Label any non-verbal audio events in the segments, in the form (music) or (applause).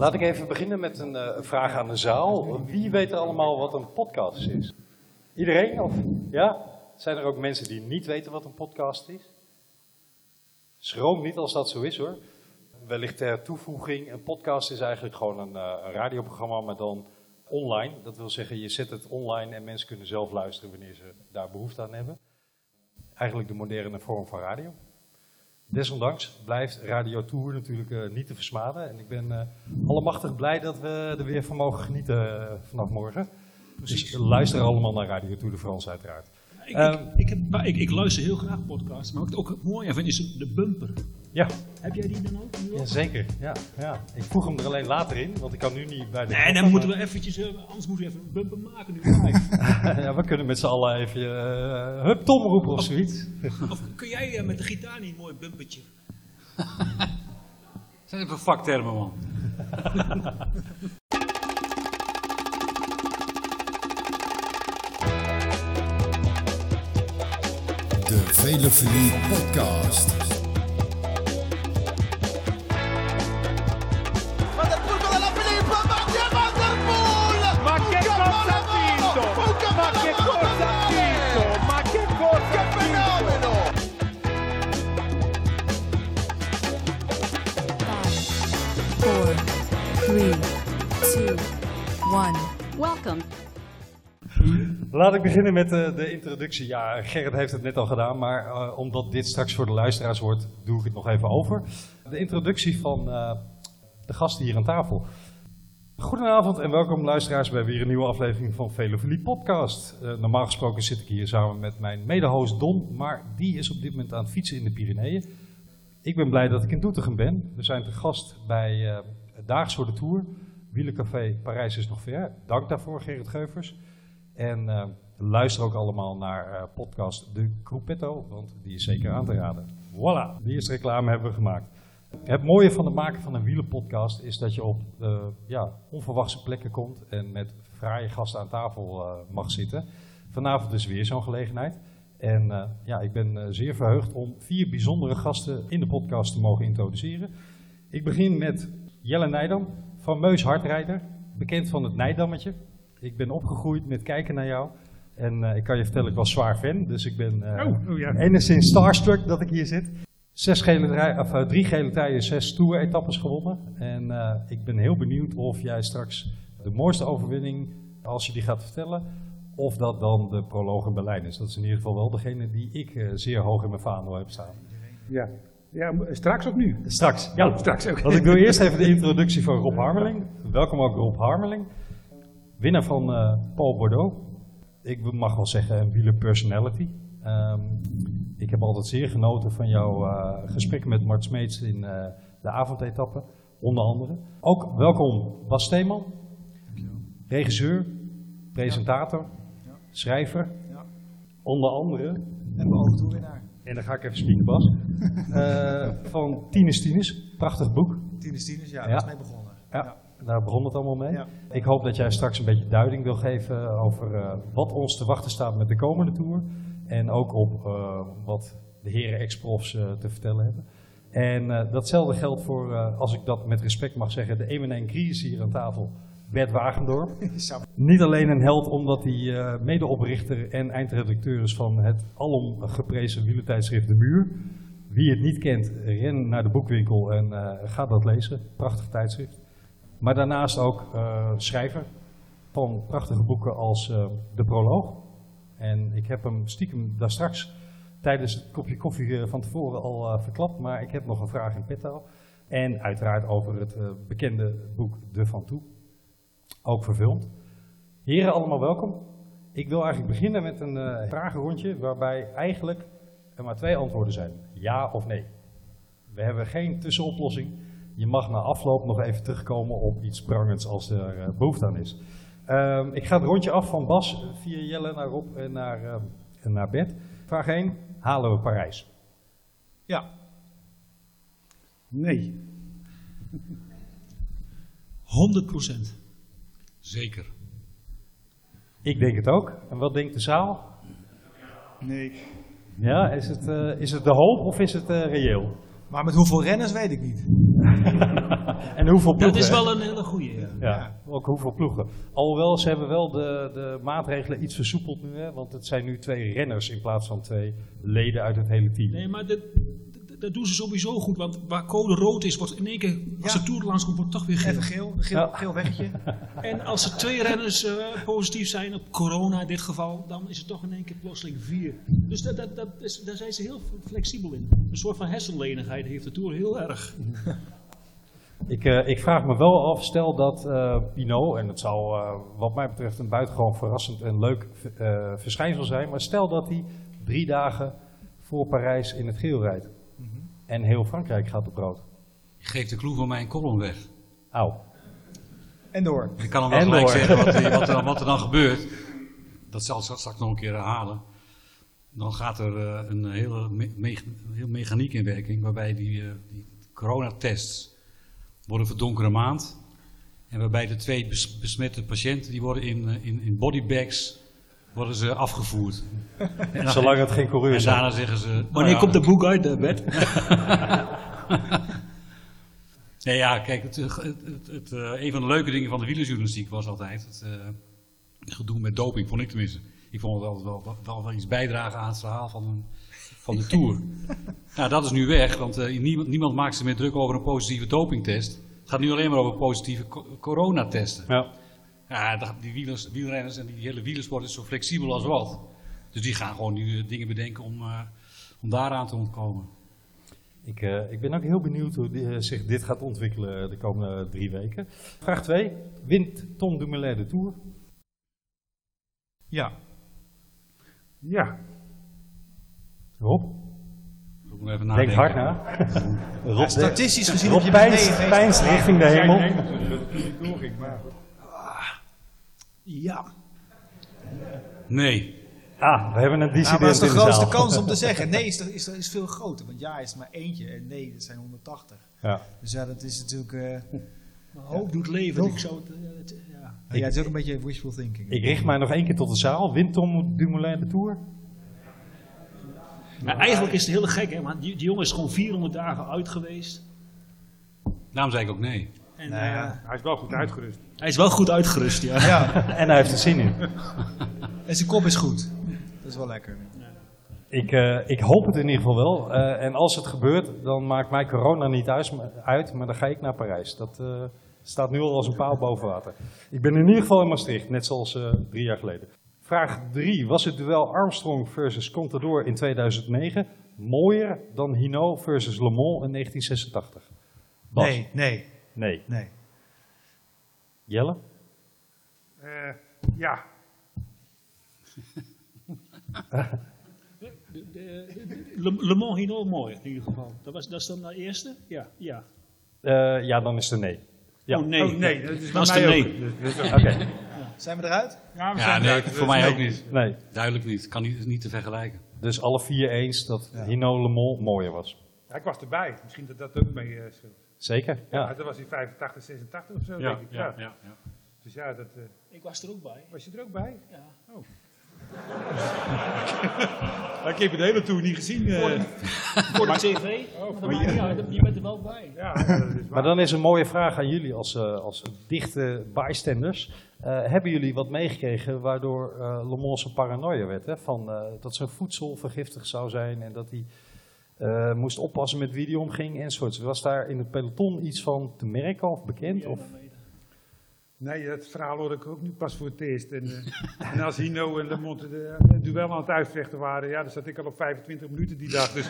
Laat ik even beginnen met een uh, vraag aan de zaal. Wie weet er allemaal wat een podcast is? Iedereen? Of, ja? Zijn er ook mensen die niet weten wat een podcast is? Schroom niet als dat zo is hoor. Wellicht ter toevoeging, een podcast is eigenlijk gewoon een, uh, een radioprogramma, maar dan online. Dat wil zeggen, je zet het online en mensen kunnen zelf luisteren wanneer ze daar behoefte aan hebben. Eigenlijk de moderne vorm van radio. Desondanks blijft Radio Tour natuurlijk uh, niet te versmaden. En ik ben uh, allemachtig blij dat we er weer van mogen genieten uh, vanaf morgen. Precies. Dus luister allemaal naar Radio Tour de France uiteraard. Ik, um, ik, ik, heb, ik, ik, luister heel graag podcasts, maar wat ik ook mooi vind is de bumper. Ja. Heb jij die dan ook? Ja, zeker. Ja, ja. Ik voeg hem er alleen later in, want ik kan nu niet bij de... Nee, dan moeten we eventjes, uh, anders moeten we even een bumper maken nu (laughs) ja, we kunnen met z'n allen even uh, hup Tom roepen of, zoiets. Of kun jij uh, met de gitaar niet een mooi bumpertje? (laughs) zijn even vaktermen, man. De Velofilie Podcast. One. Laat ik beginnen met de, de, introductie. Ja, Gerrit heeft het net al gedaan, maar uh, omdat dit straks voor de luisteraars wordt, doe ik het nog even over. De introductie van uh, de gasten hier aan tafel. Goedenavond en welkom luisteraars bij weer een nieuwe aflevering van Velofilie Podcast. Normaal gesproken zit ik hier samen met mijn mede-host Don, maar die is op dit moment aan het fietsen in de Pyreneeën. Ik ben blij dat ik in Doetinchem ben. We zijn te gast bij Daags voor de Tour. Wielencafé Parijs is nog ver. Dank daarvoor, Gerrit Geuvers. En uh, luister ook allemaal naar uh, podcast De Gruppetto, want die is zeker aan te raden. Voilà, die eerste reclame hebben we gemaakt. Het mooie van het maken van een wielenpodcast is dat je op uh, ja, onverwachte plekken komt en met fraaie gasten aan tafel mag zitten. Vanavond is weer zo'n gelegenheid. En ja, ik ben zeer verheugd om vier bijzondere gasten in de podcast te mogen introduceren. Ik begin met Jelle Nijdam, fameus hardrijder, bekend van het Nijdammetje. Ik ben opgegroeid met kijken naar jou. En uh, ik kan je vertellen, ik was zwaar fan. Dus ik ben uh, oh, oh ja. enigszins starstruck dat ik hier zit. Zes gele of, uh, drie gele truien, zes tour-etappes gewonnen. En ik ben heel benieuwd of jij straks de mooiste overwinning, als je die gaat vertellen, of dat dan de proloog in Berlijn is. Dat is in ieder geval wel degene die ik zeer hoog in mijn vaandel heb staan. Ja, ja, straks of nu? Straks, ja. Oh, straks. Want ik doe eerst even de introductie van Rob Harmeling. Welkom ook Rob Harmeling. Winnaar van uh, Paul Bordeaux. Ik mag wel zeggen een wieler personality. Um, ik heb altijd zeer genoten van jouw uh, gesprekken met Mart Smeets in uh, de avondetappe, onder andere. Ook welkom Bas Steeman, regisseur, presentator, ja. schrijver, ja. onder andere. En beoogd toewinnaar. En dan ga ik even spieken, Bas. uh, (laughs) van Tines Tines, prachtig boek. Tines Tines, ja, daar is mee begonnen. Ja, ja, daar begon het allemaal mee. Ja. Ik hoop dat jij straks een beetje duiding wil geven over uh, wat ons te wachten staat met de komende tour. En ook op uh, wat de heren ex-profs te vertellen hebben. En datzelfde geldt voor, als ik dat met respect mag zeggen, de eminent crisis hier aan tafel. Bert Wagendorp. (laughs) Niet alleen een held omdat hij uh, medeoprichter en eindredacteur is van het alom geprezen wielertijdschrift De Muur. Wie het niet kent, ren naar de boekwinkel en uh, ga dat lezen. Prachtig tijdschrift. Maar daarnaast ook uh, schrijver van prachtige boeken als De Proloog. En ik heb hem stiekem daar straks tijdens het kopje koffie van tevoren al verklapt. Maar ik heb nog een vraag in petto. En uiteraard over het bekende boek De Van Toe ook vervuld. Heren, allemaal welkom. Ik wil eigenlijk beginnen met een uh, vragenrondje waarbij eigenlijk er maar twee antwoorden zijn. Ja of nee. We hebben geen tussenoplossing. Je mag na afloop nog even terugkomen op iets prangends als er uh, behoefte aan is. Um, ik ga het rondje af van Bas via Jelle naar Rob en naar, uh, en naar Bert. Vraag 1. Halen we Parijs? Ja. Nee. 100 procent. Zeker. Ik denk het ook. En wat denkt de zaal? Nee. Ja, is het, uh, is het de hoop of is het uh, reëel? Maar met hoeveel renners weet ik niet. (laughs) En hoeveel ploegen? Dat is wel een hele goeie. Ja. Ja, ook hoeveel ploegen. Alhoewel, ze hebben wel de, de maatregelen iets versoepeld nu, hè, want het zijn nu twee renners in plaats van twee leden uit het hele team. Nee, maar dat, dat, doen ze sowieso goed. Want waar code rood is, wordt in één keer, als Ja. de Tour langs komt, wordt het toch weer geel. Even geel, een geel, Ja. geel weggetje. (laughs) En als er twee renners eh, positief zijn op corona in dit geval, dan is het toch in één keer plotseling vier. Dus dat, dat, dat is, daar zijn ze heel flexibel in. Een soort van hersenlenigheid heeft de Tour heel erg. (laughs) Ik, eh, ik vraag me wel af, stel dat eh Pinot, en het zou eh, wat mij betreft een buitengewoon verrassend en leuk eh, verschijnsel zijn, maar stel dat hij drie dagen voor Parijs in het geel rijdt. En heel Frankrijk gaat op rood. Ik geef de clue van mijn column weg. Auw. En door. Ik kan hem wel En gelijk door. zeggen wat, er- wat, er, (laughs) wat er dan gebeurt. Dat zal ik straks nog een keer herhalen. Dan gaat er eh, een hele me- me- heel mechaniek in werking, waarbij die, eh, die coronatests worden voor donkere maand. En waarbij de twee bes- besmette patiënten, die worden in, eh, in, in bodybags worden ze afgevoerd. En (laughs) dan- Zolang het geen coureur En is. daarna zeggen ze... nou Wanneer ja, komt de boek uit, Bert? (laughs) Nee, ja, kijk, het, het, het, het, eh, een van de leuke dingen van de wielerjournalistiek was altijd het eh, gedoe met doping, vond ik tenminste. Ik vond het altijd wel, wel, wel, wel iets bijdragen aan het verhaal van, een, van de Tour. (laughs) nou, dat is nu weg, want eh, niemand, niemand maakt zich meer druk over een positieve dopingtest. Het gaat nu alleen maar over positieve co- coronatesten. Ja. Ja, die wielers, wielrenners en die hele wielersport is zo flexibel als wat. Dus die gaan gewoon nu eh, dingen bedenken om, eh, om daaraan te ontkomen. Ik, eh, ik ben ook heel benieuwd hoe die, zich dit gaat ontwikkelen de komende drie weken. Vraag 2. Wint Tom Dumoulin de Tour? Ja. Ja. Rob? Ik moet even Denk nadenken. hard (laughs) na. Rob, Statistisch gezien Rob heb je met pijnst, 99 pijnst richting de hemel. Nee, natuurlijk, dat het maar goed. Ja. Nee. Ah, we hebben een Nou, maar dat dissident is de in de grootste kans om te (laughs) zeggen. Nee is, er- is, er- is veel groter. Want ja is er maar eentje. En nee, dat zijn 180. Ja. Dus ja, dat is natuurlijk... eh, (laughs) Maar hoop doet leven. Ik zou het, eh, het- ja. ja, het is ook een beetje wishful thinking. Ik richt mij nog één keer tot de zaal. Wint Tom Dumoulin de Tour? Maar eigenlijk is het heel gek, hè? Want die, die jongen is gewoon 400 dagen uit geweest. Daarom zei ik ook nee. En Nou eh, ja. Hij is wel goed uitgerust. hij is wel goed uitgerust, ja. Ja, En hij heeft er zin in. (laughs) en zijn kop is goed. Dat is wel lekker. Ik, eh, ik hoop het in ieder geval wel. Eh, en als het gebeurt, dan maakt mij corona niet uit, maar dan ga ik naar Parijs. Dat eh, staat nu al als een paal boven water. Ik ben in ieder geval in Maastricht, net zoals eh, drie jaar geleden. Vraag 3. Was het duel Armstrong versus Contador in 2009 mooier dan Hinault versus Le Mans in 1986? Bas? Nee, nee, Nee. nee. Jelle? Eh, ja. De- de- de- Le, Le Mans mooi in ieder geval. Dat, was, dat is dan de eerste? Ja. ja. Eh, ja, dan is het nee. Ja. Oh nee. Oh, nee, dat is Dat is de nee. ook. Dus- dus- Oké, Zijn we eruit? ja, we Ja, zijn nee, eruit. voor mij nee. ook niet. nee. Duidelijk niet. Kan niet, niet te vergelijken. Dus alle vier eens dat Ja. Hinault Le Mans mooier was. Ja, ik was erbij. Misschien dat dat ook mee eh scheelt. Zeker? Ja. Ja. dat was in 85, 86 of zo, denk ik. Ja. Dus ja, dat, eh, Ik was er ook bij. was je er ook bij? Ja. Oh. (laughs) ik heb de hele tour niet gezien. eh. Voor de (laughs) tv. Maar niet uit, je bent er wel bij. ja, dat is waar. Maar dan is een mooie vraag aan jullie als, eh, als dichte bystanders. Eh, hebben jullie wat meegekregen waardoor eh Le Mans een paranoia werd? Hè? Van, eh, dat zijn voedsel vergiftigd zou zijn en dat hij eh, moest oppassen met wie hij omging enzovoorts. Was daar in het peloton iets van te merken of bekend? Of? Nee, dat verhaal hoor ik ook nu pas voor het eerst. En, eh, en als Hino en Le Monde de, de duel aan het uitvechten waren, ja, dan zat ik al op 25 minuten die dag. Dus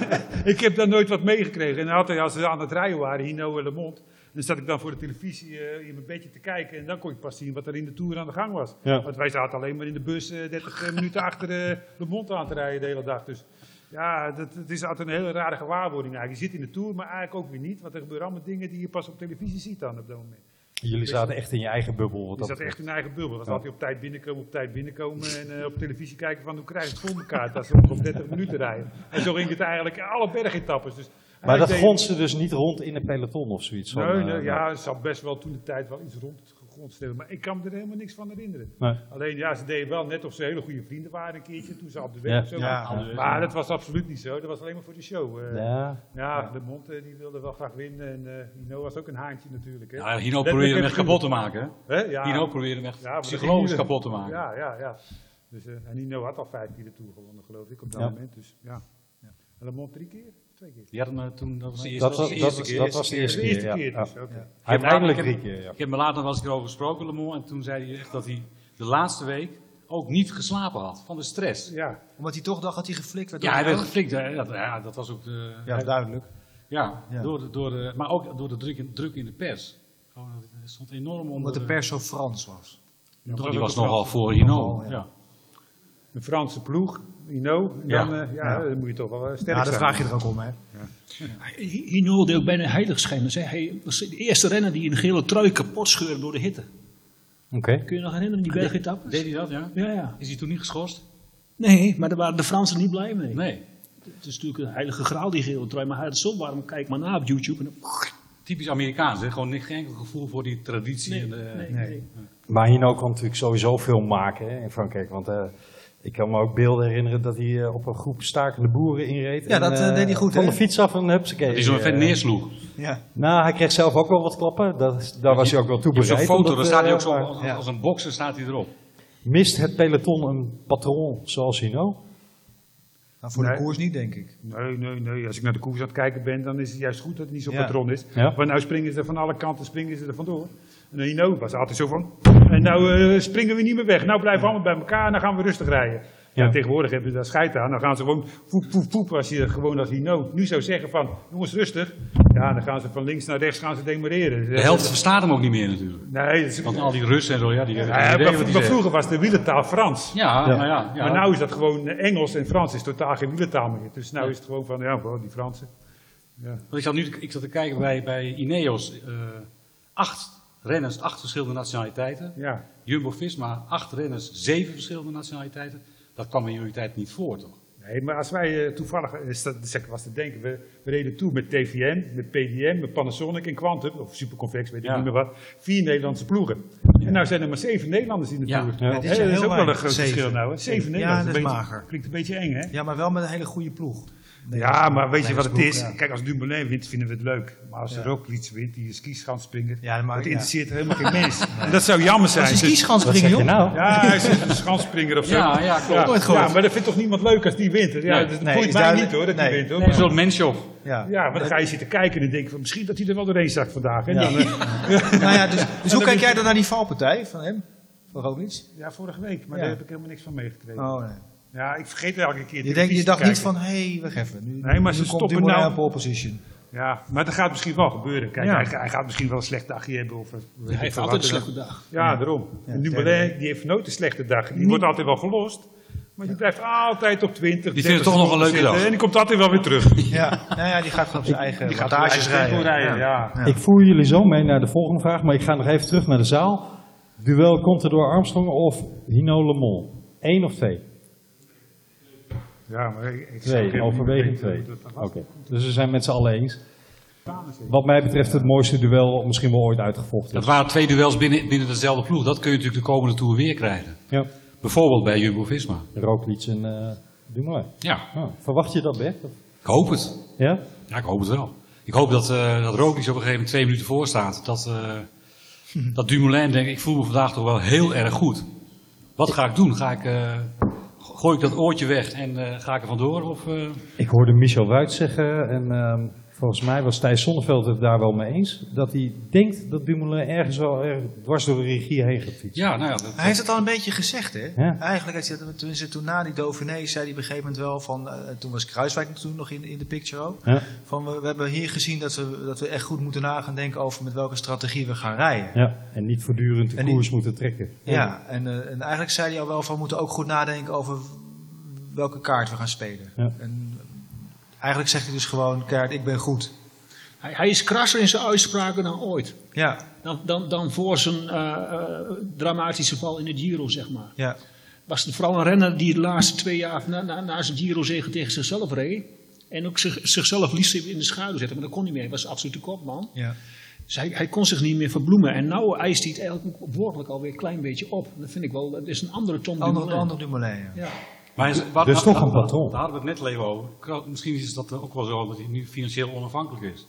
(laughs) ik heb daar nooit wat meegekregen. En altijd als ze aan het rijden waren, Hino en Le Monde, dan zat ik dan voor de televisie eh, in mijn bedje te kijken. En dan kon ik pas zien wat er in de Tour aan de gang was. Ja. Want wij zaten alleen maar in de bus eh, 30 minuten achter Le Monde aan te rijden de hele dag. Dus ja, dat, het is altijd een hele rare gewaarwording eigenlijk. Je zit in de Tour, maar eigenlijk ook weer niet. Want er gebeuren allemaal dingen die je pas op televisie ziet dan op dat moment. Jullie zaten echt in je eigen bubbel. Wat Je dat zat echt in een eigen bubbel. Dat Ja. altijd op tijd binnenkomen, op tijd binnenkomen en eh, op televisie kijken van hoe krijg ik het voor elkaar als ze nog op 30 minuten rijden. En zo ging het eigenlijk alle bergetappes. Dus Maar dat deed- dus niet rond in een peloton of zoiets? Nee, eh, nee, nou, ja, er zat best wel toen de tijd wel iets rond grond. Maar ik kan me er helemaal niks van herinneren. Nee. Alleen ja, ze deden wel net of ze hele goede vrienden waren een keertje toen ze op de weg Ja. of zo. Ja. waren. Maar dat was absoluut niet zo. Dat was alleen maar voor de show. eh. ja. Ja. de Mond eh, die wilde wel graag winnen. En eh Hino was ook een haantje natuurlijk. Hè? Ja, Hino probeerde hem echt kapot te maken. Hè? Hè? Ja. Hino probeerde hem echt psychologisch kapot te maken. Ja, ja, ja. Dus, eh, en Nino had al vijf keer de Tour gewonnen, geloof ik, op dat Ja. moment. Dus ja. En Le Mans drie keer? Twee keer? Die eh, toen, dat was de eerste, Dat was, de dat, eerste was- keer. dat was de eerste De keer, eerste ja. keer Ja. dus, Ik heb- drie keer, ja. Ik heb me later wel eens erover gesproken, Le Mans, en toen zei hij echt dat hij de laatste week ook niet geslapen had van de stress. Ja, Omdat hij toch dacht dat hij geflikt werd. Ja, hij de werd geflikt. Dat, ja, dat was ook de, Ja, duidelijk. ja, Ja. Door de, door de, maar ook door de druk in, druk in de pers. Gewoon, het stond enorm onder Omdat de pers zo Frans was. Ja, Die was nogal voor Hino. Ja. ja. Een Franse ploeg, Hino. Dan, eh, ja, Ja. dan moet je toch wel eh, sterk Ja, daar zijn. vraag je er ook om, hè? Hino deed ook bijna heiligschijn. Hij, hij was de eerste renner die een gele trui kapot scheurde door de hitte. Oké. Kun je nog herinneren, die bergetappes? Deed hij dat, ja? Ja, ja. Is hij toen niet geschorst? Nee, maar daar waren de Fransen niet blij mee. Nee. Het is natuurlijk een heilige graal, die gele trui. Maar hij had het zo warm. Kijk maar na op YouTube. En dan, Typisch Amerikaans, hè? gewoon niet, geen enkel gevoel voor die traditie. nee, en de, nee, nee. nee. Maar Hino kan natuurlijk sowieso veel maken hè, in Frankrijk. Want eh, ik kan me ook beelden herinneren dat hij eh, op een groep stakende boeren inreed. Ja, en, dat, eh, eh, deed hij goed, Van de fiets af en hupsakee. Dat hij zo'n vet neersloeg. Ja. Nou, hij kreeg zelf ook wel wat klappen. Dat, daar was hij ook wel toe hebt zo'n bereid. foto, daar staat hij ook zo, als, ja. als een bokser staat hij erop. Mist het peloton een patroon zoals Hino? Nou, voor Nee. de koers niet, denk ik. Nee, nee, nee. Als ik naar de koers aan het kijken ben, dan is het juist goed dat het niet zo'n Ja. patroon is. Ja. Want nou springen ze er van alle kanten springen ze er vandoor. En Hino was altijd zo van, en nou eh, springen we niet meer weg. Nou blijven we allemaal bij elkaar en dan gaan we rustig rijden. Ja. Ja. tegenwoordig hebben ze daar scheid aan. Dan gaan ze gewoon poep, poep, poep. Als je gewoon als Hino nu zou zeggen van, jongens rustig. Ja, dan gaan ze van links naar rechts gaan ze demareren. De helft verstaat hem ook niet meer natuurlijk. Nee, dat is, Want al die Russen en zo, ja, die hebben ja, geen idee maar, wat die maar zeggen. vroeger was de wielentaal Frans. Ja, Ja. maar ja. ja. Maar nu is dat gewoon eh, Engels en Frans is totaal geen wielentaal meer. Dus nu is het gewoon van, ja, gewoon die Fransen. Ja. Want ik zat nu ik zat te kijken bij, bij Ineos. eh, acht renners, acht verschillende nationaliteiten. ja. Jumbo-Visma, acht renners, zeven verschillende nationaliteiten. Dat kwam in jullie tijd niet voor, toch? Nee, maar als wij eh, toevallig, eh, is dat, was te denken, we, we reden toe met TVM, met PDM, met Panasonic en Quantum, of Superconvex, weet ik Ja. niet meer wat. Vier Nederlandse ploegen. En nou zijn er maar zeven Nederlanders in de Ja. Dit dat is heel ook wel een groot zeven. verschil nou. Hè? Zeven Ja, Nederlanders. dat is een beetje- mager. Klinkt een beetje eng, hè? Ja, maar wel met een hele goede ploeg. Ja, maar weet je wat het is? Kijk, als Dumoulin wint, vinden we het leuk. Maar als Ja. er ook iets wint, die skischansspringer, Ja, dat dat ja. interesseert helemaal geen (laughs) mens. En dat zou jammer zijn. Springen, zeg je joh. nou? Ja, hij is een schansspringer of zo. Ja, ja, klopt. Ja, maar dat vindt toch niemand leuk als die wint? Ja, Nee. dat Nee, boeit is mij duidelijk. niet hoor, dat Nee. die wint hoor. Een Maar- soort menshof. Ja. Ja, maar dan ga je zitten kijken en denk van misschien dat hij er wel doorheen zakt vandaag. Ja. dan, (laughs) Nou ja, dus, dus hoe kijk is- jij dan naar die valpartij van hem? Van Roglic? ja, vorige week, maar daar heb ik helemaal niks van meegekregen. Oh nee. Ja, ik vergeet elke keer. Je, denkt, je dacht niet van, hé, hey, wacht even. Nu, Nee, maar nu ze komt stoppen nou- op pole position. Ja, maar dat gaat misschien wel gebeuren. Kijk, Ja. hij, hij gaat misschien wel een slecht dagje hebben. Of, Hij heeft altijd een slechte dag. Ja, daarom. Ja, en Dumoulin, die heeft nooit een slechte dag. Die wordt altijd wel gelost. Maar die blijft altijd op 20. Die vindt het 30 toch nog een leuke zitten dag. En die komt altijd wel weer terug. (laughs) Ja, nou ja, die gaat gewoon op zijn eigen Die gaat rijden. rijden, ja. Ik voer jullie zo mee naar de volgende vraag, maar ik ga nog even terug naar de zaal. Duel Contador Armstrong of Hino Le Mans? Eén of twee? Ja, maar ik, ik Twee, weten twee. Oké, dus we zijn met z'n allen eens. Wat mij betreft het mooiste duel misschien wel ooit uitgevochten. Dat waren twee duels binnen, binnen dezelfde ploeg. Dat kun je natuurlijk de komende Tour weer krijgen. Ja, Bijvoorbeeld bij Jumbo-Visma. Roglic en eh Dumoulin. Ja, Oh, verwacht je dat, Bert? ik hoop het. Ja? Ja, ik hoop het wel. Ik hoop dat, eh dat Roglic op een gegeven moment twee minuten voor staat. Dat, eh, dat Dumoulin denkt, ik voel me vandaag toch wel heel erg goed. Wat ga ik doen? Ga ik, eh, gooi ik dat oortje weg en eh, ga ik er vandoor? Of, eh, Ik hoorde Michel Wuit zeggen, en ehm, volgens mij was Thijs Sonneveld het daar wel mee eens, dat hij denkt dat Dumoulin ergens wel erg dwars door de regie heen gaat fietsen. ja, nou ja, dat- Hij heeft het al een beetje gezegd, hè? Ja. Eigenlijk, heeft hij dat- tenminste, toen na die Dauphiné zei hij op een gegeven moment wel van... eh, toen was Kruiswijk toen nog in, in de picture ook. Ja, Van, we, we hebben hier gezien dat we, dat we echt goed moeten nagaan denken over met welke strategie we gaan rijden. ja. en niet voortdurend de En die- koers moeten trekken. Ja, en, eh, en eigenlijk zei hij al wel van we moeten ook goed nadenken over welke kaart we gaan spelen. Ja. En eigenlijk zegt hij dus gewoon, kaart, ik ben goed. Hij, hij is krasser in zijn uitspraken dan ooit. Ja, Dan, dan, dan voor zijn eh, eh, dramatische val in de Giro, zeg maar. ja, Was het vooral een renner die de laatste twee jaar na, na, na zijn Giro-zegen tegen zichzelf reed. En ook zich, zichzelf liefst in de schaduw zette, maar dat kon niet meer. Hij was absoluut de kopman. ja. Dus hij, hij kon zich niet meer verbloemen. En nou eist hij het eigenlijk woordelijk alweer een klein beetje op. Dat vind ik wel, dat is een andere Tom Andere, Dumoulin. andere Dumoulin, ja. Ja. Maar is, wat, Dus toch een patroon. Daar hadden we het net al even over. Misschien is dat ook wel zo dat hij nu financieel onafhankelijk is.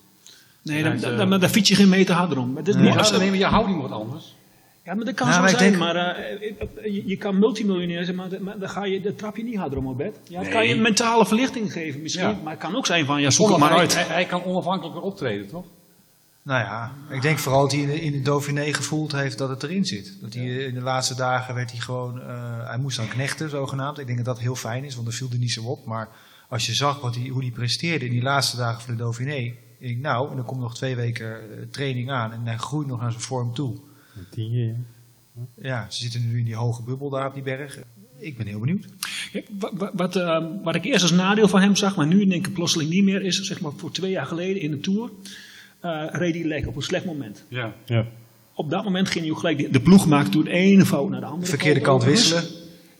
Nee, dan, dan, dan, fiets je geen meter harder om. Maar dit, Nee, als- nee, maar je houding wordt anders. ja, maar dat kan Nou, zo zijn. denk- Maar eh, je, je kan multimiljonair zijn, maar, maar dan, ga je, dan trap je niet harder om op bed. Ja, dat kan je een mentale verlichting geven misschien. Ja. Maar het kan ook zijn van, ja, zoek maar uit. hij, hij kan onafhankelijker optreden, toch? Nou ja, ik denk vooral dat hij in de, in de Dauphiné gevoeld heeft dat het erin zit. Dat hij eh, in de laatste dagen werd hij gewoon, eh, hij moest dan knechten zogenaamd. Ik denk dat dat heel fijn is, want dat viel er niet zo op. Maar als je zag wat hij, hoe hij presteerde in die laatste dagen van de Dauphiné. Ik nou, en er komt nog twee weken eh, training aan en hij groeit nog aan zijn vorm toe. Tien jaar. Ja, ze zitten nu in die hoge bubbel daar op die berg. Ik ben heel benieuwd. Kijk, wat, eh, wat ik eerst als nadeel van hem zag, maar nu denk ik plotseling niet meer, is zeg maar voor twee jaar geleden in de Tour. Eh reed hij lek op een slecht moment. Ja. Ja. Op dat moment ging hij ook gelijk, de, de ploeg maakte toen de ene fout naar de andere. Verkeerde kant wisselen.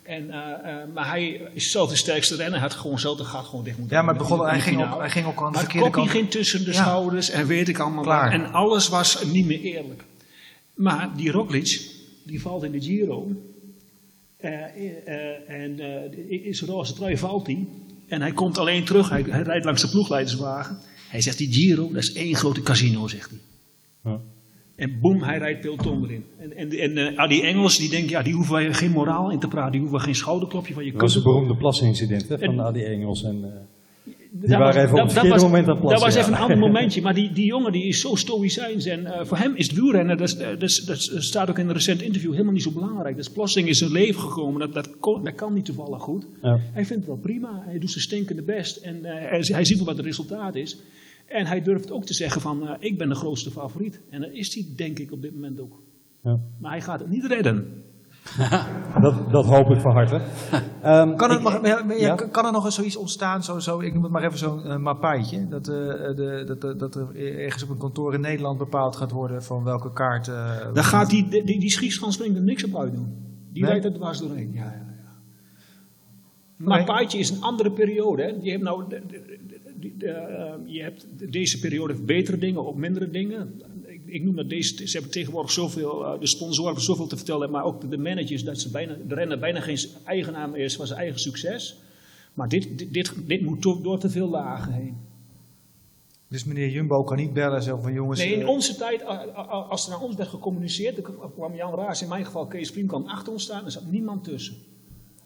En, eh, eh, maar hij is zelf de sterkste renner. Hij had gewoon zelf de gat gewoon dicht moeten Ja, maar het begon, hij, ging ook, hij ging ook aan de verkeerde kant. ging tussen de Ja. schouders en weet ik allemaal Klaar. En alles was niet meer eerlijk. Maar die Roglic, die valt in de Giro. Eh, eh, en eh, is roze trui valt hij. En hij komt alleen terug. Hij, hij rijdt langs de ploegleiderswagen. Hij zegt, die Giro, dat is één grote casino, zegt hij. Ja. En boem, hij rijdt peloton erin. En, en, en eh, ah, die Engels, die denken, ja, die hoeven wij geen moraal in te praten. Die hoeven geen schouderklopje van je Dat was een beroemde plasincident hè, van En- Adi Engels. En, eh, Dat waren was- even op het dat- dat verkeerde moment aan plassen, Dat was ja. even een ander (laughs) momentje. Maar die, die jongen die is zo stoïcijns. En eh, voor hem is het wielrennen, dat, is- eh, dat, is- dat is- dat staat ook in een recent interview, helemaal niet zo belangrijk. Dus plotseling is zijn leven gekomen. Dat, dat, kon- dat kan niet toevallig goed. ja. Hij vindt het wel prima. Hij doet zijn stinkende best. En eh, hij, hij ziet wel wat het resultaat is. En hij durft ook te zeggen van, ik ben de grootste favoriet. En dat is hij denk ik op dit moment ook. Ja. Maar hij gaat het niet redden. (laughs) Dat, dat hoop ik van harte. (laughs) Ehm, Kan, het, ik- mag- maar ja, kan- er nog eens zoiets ontstaan, zo, zo, ik noem het maar even zo'n uh, mappaatje, dat, eh, de, dat, dat, dat er ergens op een kantoor in Nederland bepaald gaat worden van welke kaart... eh, Dan gaat die, die, die, er niks op uitdoen. Die Nee? rijdt er dwars doorheen. Ja, ja, ja. Maar Nee. is een andere periode. Hè. Je hebt nou, de, de- de- de- eh, je hebt deze periode betere dingen of mindere dingen. Ik, noem dat deze, ze hebben tegenwoordig zoveel, eh, de sponsoren hebben zoveel te vertellen, maar ook de, managers, dat ze bijna, de renner bijna geen eigenaar meer is van zijn eigen succes. Maar dit, dit, dit, dit moet toch door te veel lagen heen. Dus meneer Jumbo kan niet bellen en zeggen van jongens... Nee, in eh, onze tijd, als er naar ons werd gecommuniceerd, dan kwam Jan Raas, in mijn geval Kees Priem, kwam achter ons staan, er zat niemand tussen.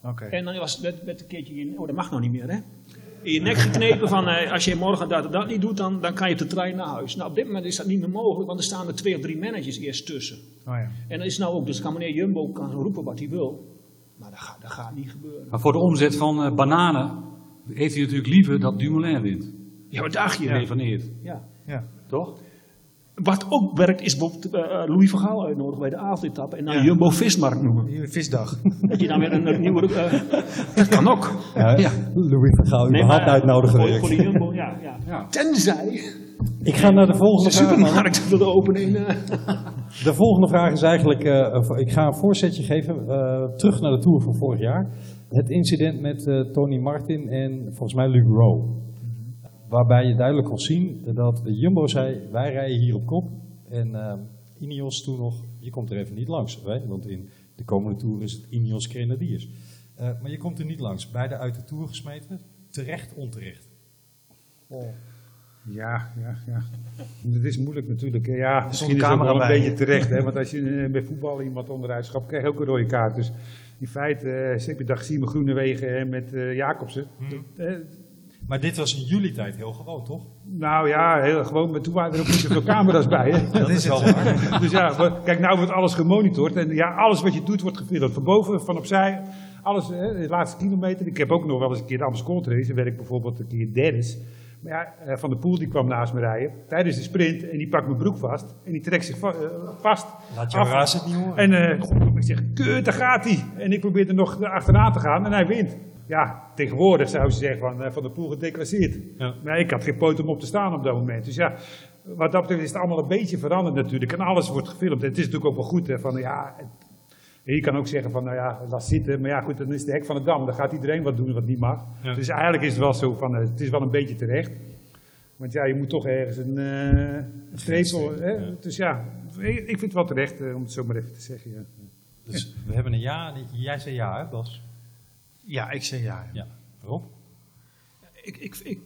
Oké. En dan was het werd een keertje, in- oh dat mag nou niet meer hè. In je nek geknepen van eh, als je morgen dat en dat niet doet, dan, dan kan je op de trein naar huis. Nou op dit moment is dat niet meer mogelijk, want er staan er twee of drie managers eerst tussen. Oh ja. En dat is nou ook, dus kan meneer Jumbo kan roepen wat hij wil. Maar dat gaat, dat gaat niet gebeuren. Maar voor de omzet van eh, bananen heeft hij natuurlijk liever dat Dumoulin wint. Ja, wat dacht je? Gerevaneerd. Ja. Ja. Toch? Wat ook werkt is bijvoorbeeld eh, Louis van Gaal uitnodigen bij de avondetappe en dan Ja. Jumbo Vismarkt noemen. Visdag. (laughs) Dat je dan weer een, een nieuwe... eh, (laughs) dat kan ook. Ja, Louis van Gaal überhaupt uitnodigen. voor, de Jumbo, ja, ja. Ja. Tenzij Ik ga naar de volgende de vraag. supermarkt wilde openen in... eh, (laughs) De volgende vraag is eigenlijk, eh, ik ga een voorzetje geven, eh, terug naar de Tour van vorig jaar. Het incident met eh, Tony Martin en volgens mij Luke Rowe. Waarbij je duidelijk kon zien dat Jumbo zei, wij rijden hier op kop. En eh, Ineos toen nog, je komt er even niet langs. Hè? Want in de komende Tour is het Ineos Grenadiers. Eh, maar je komt er niet langs. Beide uit de Tour gesmeten, terecht, onterecht. Ja, ja, ja. Dat is moeilijk natuurlijk. Ja, misschien is het wel een bij. beetje terecht. Hè? Want als je eh, bij voetbal iemand onderuit schapt, krijg je ook een rode kaart. Dus in feite, eh heb je gezien met Groenewegen en met eh, Jacobsen. Eh, Maar dit was in jullie tijd heel gewoon, toch? nou ja, heel gewoon. Maar toen waren er ook niet zoveel camera's bij. Hè? Dat is wel waar. Dus ja, kijk, nou wordt alles gemonitord. En ja, alles wat je doet wordt gefilmd. Van boven, van opzij. Alles, hè, de laatste kilometer. Ik heb ook nog wel eens een keer de Amstel race. Ik bijvoorbeeld een keer derde. Maar ja, eh, Van de Poel die kwam naast me rijden. Tijdens de sprint. En die pakt mijn broek vast. En die trekt zich va- eh, vast. Laat je raas het niet horen. En eh, ik zeg, kut, daar gaat hij. En ik probeer er nog achteraan te gaan. En hij wint. Ja, tegenwoordig zou ze zeggen van, eh, van de Poel gedeclasseerd. Ja. Maar ik had geen poot om op te staan op dat moment. Dus ja, wat dat betreft is het allemaal een beetje veranderd natuurlijk. En alles wordt gefilmd. En het is natuurlijk ook wel goed. Hè, van, ja, het- je kan ook zeggen van, nou ja, laat zitten. Maar ja, goed, dan is de hek van de dam. Dan gaat iedereen wat doen wat niet mag. Ja. Dus eigenlijk is het wel zo van, eh, het is wel een beetje terecht. Want ja, je moet toch ergens een, uh, een streepel. Hè? Dus ja, ik vind het wel terecht uh, om het zo maar even te zeggen. Ja. Dus we hebben een ja. Jij zei ja, hè, Bas? Ja, ik zei ja. Ja. Rob? Ik, ik, ik,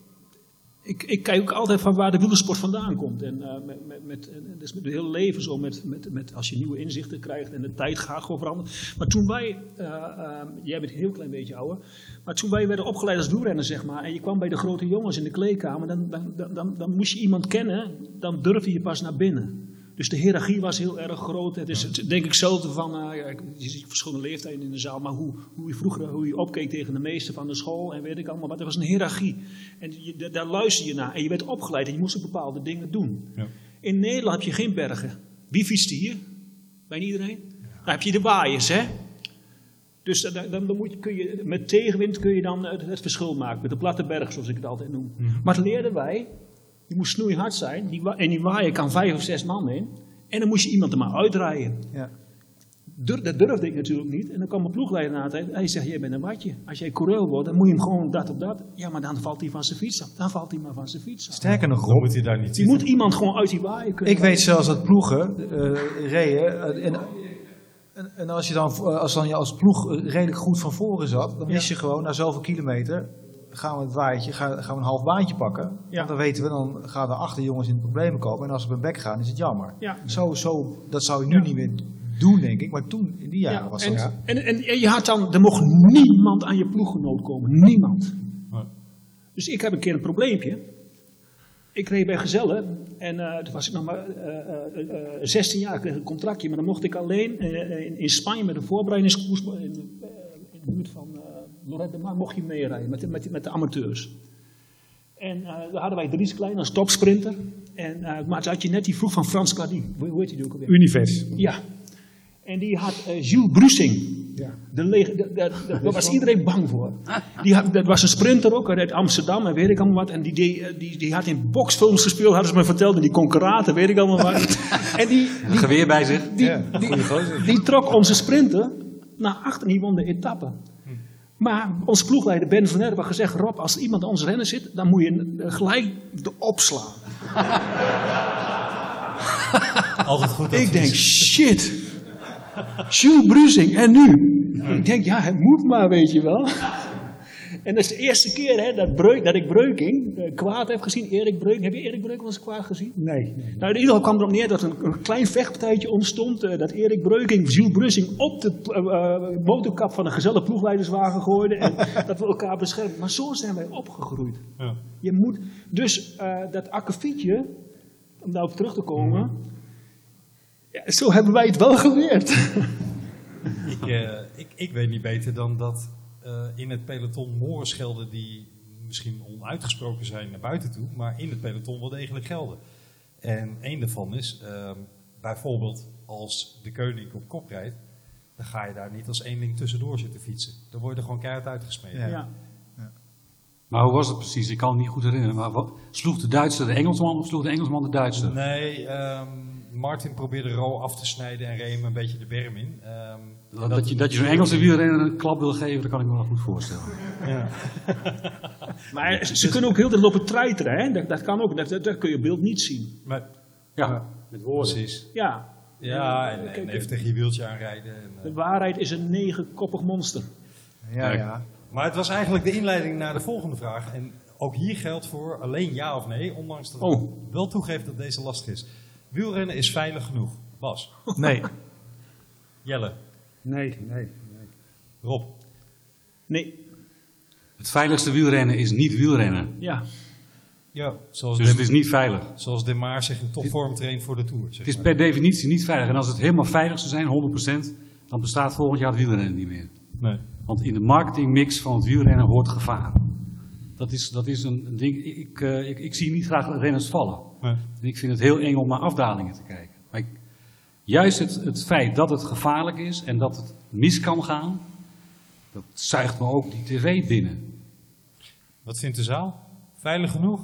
ik, ik kijk ook altijd van waar de wielersport vandaan komt. En uh, met, met, met, is met het hele leven zo, met, met, met, als je nieuwe inzichten krijgt en de tijd gaat gewoon veranderen. Maar toen wij, uh, uh, jij bent een heel klein beetje ouder, maar toen wij werden opgeleid als wielrenner, zeg maar, en je kwam bij de grote jongens in de kleedkamer, dan, dan, dan, dan, dan moest je iemand kennen, dan durfde je pas naar binnen. Dus de hiërarchie was heel erg groot. Het is denk ik hetzelfde van, uh, je ziet verschillende leeftijden in de zaal, maar hoe, hoe je vroeger hoe je opkeek tegen de meester van de school en weet ik allemaal wat. Er was een hiërarchie. En je, daar luister je naar. En je werd opgeleid en je moest bepaalde dingen doen. Ja. In Nederland heb je geen bergen. Wie fietst hier? Bijna iedereen? Ja. Dan heb je de waaiers, hè? Dus dan, dan moet kun je, met tegenwind kun je dan het, het, verschil maken. Met de platte berg, zoals ik het altijd noem. Mm. Maar dat leerden wij die moest snoeihard zijn. Die, en die waaien kan vijf of zes man in. En dan moest je iemand er maar uitrijden. Ja. Dur, dat durfde ik natuurlijk niet. En dan kwam mijn ploegleider na het Hij zegt, jij bent een watje. Als jij coureur wordt, dan moet je hem gewoon dat op dat. Ja, maar dan valt hij van zijn fiets af. Dan valt hij maar van zijn fiets af. Sterker nog, Rob, moet hij daar niet Je moet iemand gewoon uit die waaien kunnen. Ik weet zelfs dat ploegen uh, reden... Uh, en, en, en, als je dan, als dan je als ploeg redelijk goed van voren zat, dan wist je gewoon na zoveel kilometer gaan we het waaitje, gaan, gaan we een half baantje pakken. Ja. Want dan weten we, dan gaan er achter jongens in de problemen komen. En als ze op hun bek gaan, is het jammer. Ja. Zo, zo, dat zou je nu niet meer doen, denk ik. Maar toen, in die jaren, was en, dat... En, en, en, je had dan, er mocht niemand aan je ploeggenoot komen. Niemand. Dus ik heb een keer een probleempje. Ik reed bij Gezellen en uh, toen was ik nog maar uh, uh, 16 jaar, ik kreeg een contractje, maar dan mocht ik alleen in, in, Spanje met een voorbereidingskoers in, in, de buurt van Lorette de mocht je meerijden met, met, met de amateurs. En uh, daar hadden wij Dries Klein als topsprinter. En, uh, maar toen had je net die vroeg van Frans Cardi. Hoe heet die ook alweer? Univers. Ja. En die had uh, Gilles Brussing. Ja. De lege, de, de, de, daar was iedereen bang voor. Die had, dat was een sprinter ook uit Amsterdam en weet ik allemaal wat. En die, die, die, die had in boxfilms gespeeld, hadden ze me verteld. En die kon karate, weet ik allemaal wat. (laughs) en die, die, geweer bij zich. Die, ja, die, die, trok onze sprinter naar achter en die won de etappe. Maar onze ploegleider Ben van had gezegd: Rob, als er iemand aan ons rennen zit, dan moet je gelijk de opslaan. (laughs) Altijd goed. Ik denk: shit. Jules Brusing, en nu? Ik denk: ja, het moet maar, weet je wel. En dat is de eerste keer hè, dat, breuk, dat ik Breuking uh, kwaad heb gezien. Erik Breuking. Heb je Erik Breuking wel eens kwaad gezien? Nee. nee. Nou, in ieder geval kwam erop neer dat een, een klein vechtpartijtje ontstond. Uh, dat Erik Breuking Jules Brussing op de uh, motorkap van een gezellige ploegleiderswagen gooide. En (laughs) dat we elkaar beschermen. Maar zo zijn wij opgegroeid. Ja. Je moet, dus dat akkefietje, om daarop terug te komen. Mm -hmm. ja, zo hebben wij het wel geleerd. ik, ik, ik weet niet beter dan dat uh, in het peloton morenschelden die misschien onuitgesproken zijn naar buiten toe, maar in het peloton wel degelijk gelden. En één daarvan is, uh, bijvoorbeeld als de koning op kop rijdt, dan ga je daar niet als eenling tussendoor zitten fietsen. Dan word je er gewoon keihard uitgesmeten. Ja. Ja. Ja. Maar hoe was het precies? Ik kan het niet goed herinneren. Maar wat, sloeg de Duitser de Engelsman of sloeg de Engelsman de Duitser? Nee, um, Martin probeerde Ro af te snijden en reed hem een beetje de berm in. Um, dat, dat, je, dat je zo'n Engelse wielrenner een klap wil geven, dat kan ik me wel goed voorstellen. Ja. (laughs) maar ze, ze kunnen ook heel de lopen treiteren, hè? Dat, dat kan ook, dat, dat, kun je op beeld niet zien. Maar, ja, met woorden. Precies. Ja. Ja, en, en even tegen je wieltje aanrijden. En, de waarheid is een negenkoppig monster. Ja, ja. Maar het was eigenlijk de inleiding naar de volgende vraag. En ook hier geldt voor alleen ja of nee, ondanks dat oh. ik wel toegeeft dat deze lastig is. Wielrennen is veilig genoeg. Bas? Nee. (laughs) Jelle? Nee, nee, nee. Rob? Nee. Het veiligste wielrennen is niet wielrennen. Ja. Ja, zoals dus het is niet veilig. Zoals De Maar zich in topvorm traint voor de Tour. Zeg het is per definitie niet veilig. En als het helemaal veilig zou zijn, 100%, dan bestaat volgend jaar het wielrennen niet meer. Nee. Want in de marketingmix van het wielrennen hoort gevaar. Dat is, dat is een, ding. Ik, ik, uh, ik, ik, zie niet graag renners vallen. Nee. En ik vind het heel eng om naar afdalingen te kijken. Maar ik, juist het, het feit dat het gevaarlijk is en dat het mis kan gaan, dat zuigt me ook die tv binnen. Wat vindt de zaal? Veilig genoeg?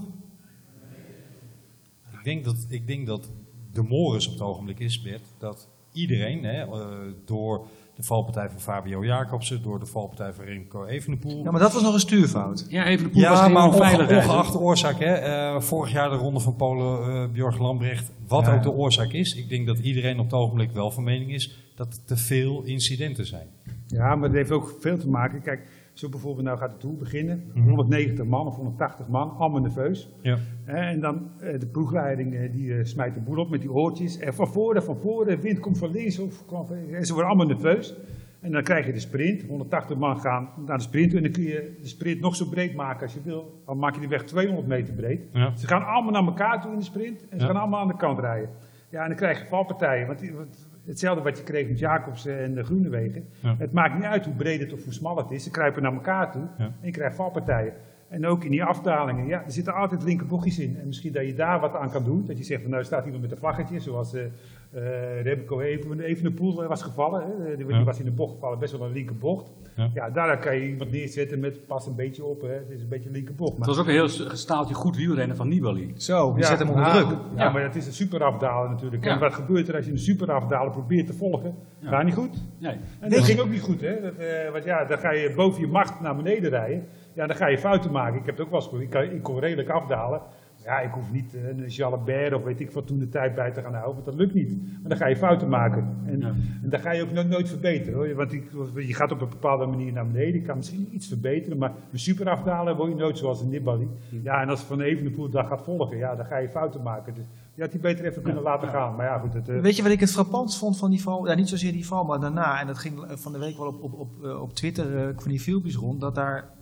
Ik denk dat, ik denk dat de morus op het ogenblik is, Bert, dat iedereen hè, uh, door de valpartij van Fabio Jacobsen, door de valpartij van Remco Evenepoel. Ja, maar dat was nog een stuurfout. Ja, even de poel was Ja, maar onge hè? ongeacht de oorzaak, hè, eh, vorig jaar de ronde van Polen, eh Björg Lambrecht, wat Ja. ook de oorzaak is. Ik denk dat iedereen op het ogenblik wel van mening is dat er te veel incidenten zijn. Ja, maar dat heeft ook veel te maken. Kijk, zo bijvoorbeeld nou gaat de Tour beginnen. Mhm. 190 man of 180 man, allemaal nerveus. Ja. En dan eh, de ploegleiding eh, die eh, smijt de boel op met die oortjes. En van voren, van voren, wind komt van links. Of, en ze worden allemaal nerveus. En dan krijg je de sprint. 180 man gaan naar de sprint. En dan kun je de sprint nog zo breed maken als je wil. Dan maak je die weg 200 meter breed. Ja. Ze gaan allemaal naar elkaar toe in de sprint. En ze Ja. gaan allemaal aan de kant rijden. Ja, en dan krijg je valpartijen. Want, die- want hetzelfde wat je kreeg met Jacobsen en de Groenewegen. Ja. Het maakt niet uit hoe breed het of hoe smal het is. Ze kruipen naar elkaar toe en je krijgt valpartijen. En ook in die afdalingen, ja, er zitten altijd linkerbochtjes in. En misschien dat je daar wat aan kan doen. Dat je zegt van nou staat iemand met een vlaggetje, zoals eh eh, Remco even, even de poel was gevallen. Hè. Die, die Ja. was in de bocht gevallen, best wel een linkerbocht. Ja. Ja. daar kan je iemand neerzetten met pas een beetje op. Hè. Het is een beetje een linkerbocht. Het was ook een heel staaltje goed wielrennen van Nibali. Zo, je zet hem onder nou, druk. Ja, Ja. maar het is een superafdaler natuurlijk. Ja. En wat gebeurt er als je een superafdaler probeert te volgen? Ja. Gaat niet goed. Nee. En dat ging ook niet goed, hè? Dat, eh, want ja, dan ga je boven je macht naar beneden rijden. Ja, dan ga je fouten maken. Ik heb het ook wel eens. Ik, kan- ik kon redelijk afdalen. Ja, ik hoef niet eh, een Jalabert of weet ik wat toen de tijd bij te gaan houden, want dat lukt niet. Maar dan ga je fouten maken. En, Ja. en dan ga je ook no- nooit verbeteren. Hoor. Want ik- je gaat op een bepaalde manier naar beneden. Je kan misschien iets verbeteren, maar een super afdalen word je nooit zoals een Nibali. Ja, en als Van Evenepoel dat gaat volgen, ja, dan ga je fouten maken. Dus je had die beter even kunnen laten gaan. Maar ja, goed. Het, eh, Weet je wat ik het frappant vond van die val? Ja, niet zozeer die val, maar daarna. En dat ging eh, van de week wel op, op, op, op Twitter eh, van die filmpjes rond. Dat daar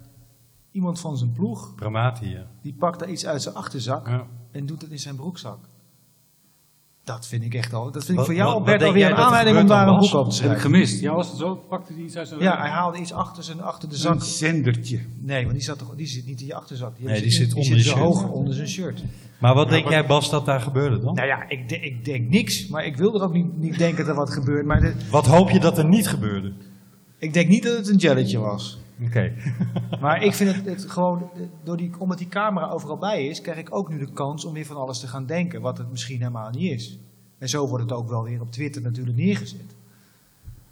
iemand van zijn ploeg, Bramati, ja. die pakt daar iets uit zijn achterzak Ja. en doet het in zijn broekzak. Dat vind ik echt al. Dat vind ik voor jou, wat- wat Albert, alweer een dat aanleiding om daar een boek over te Dat heb ik schrijven. gemist. Ja, was het zo? Pakte hij iets uit zijn Ja, hij haalde iets achter, zijn, achter de een zak. zendertje. Nee, want die, zat toch, die zit niet in je achterzak. Nee, die zit die onder zo shirt. hoog onder zijn shirt. Maar wat denk jij, Bas, dat daar gebeurde dan? Nou ja, ik, de- ik denk niks. Maar ik wil er ook niet, niet denken dat er wat gebeurt. Maar de- Wat hoop je dat er niet gebeurde? ik denk niet dat het een jelletje was. Oké. (laughs) Maar ik vind het, het gewoon, door die, omdat die camera overal bij is, krijg ik ook nu de kans om weer van alles te gaan denken, wat het misschien helemaal niet is. En zo wordt het ook wel weer op Twitter natuurlijk neergezet.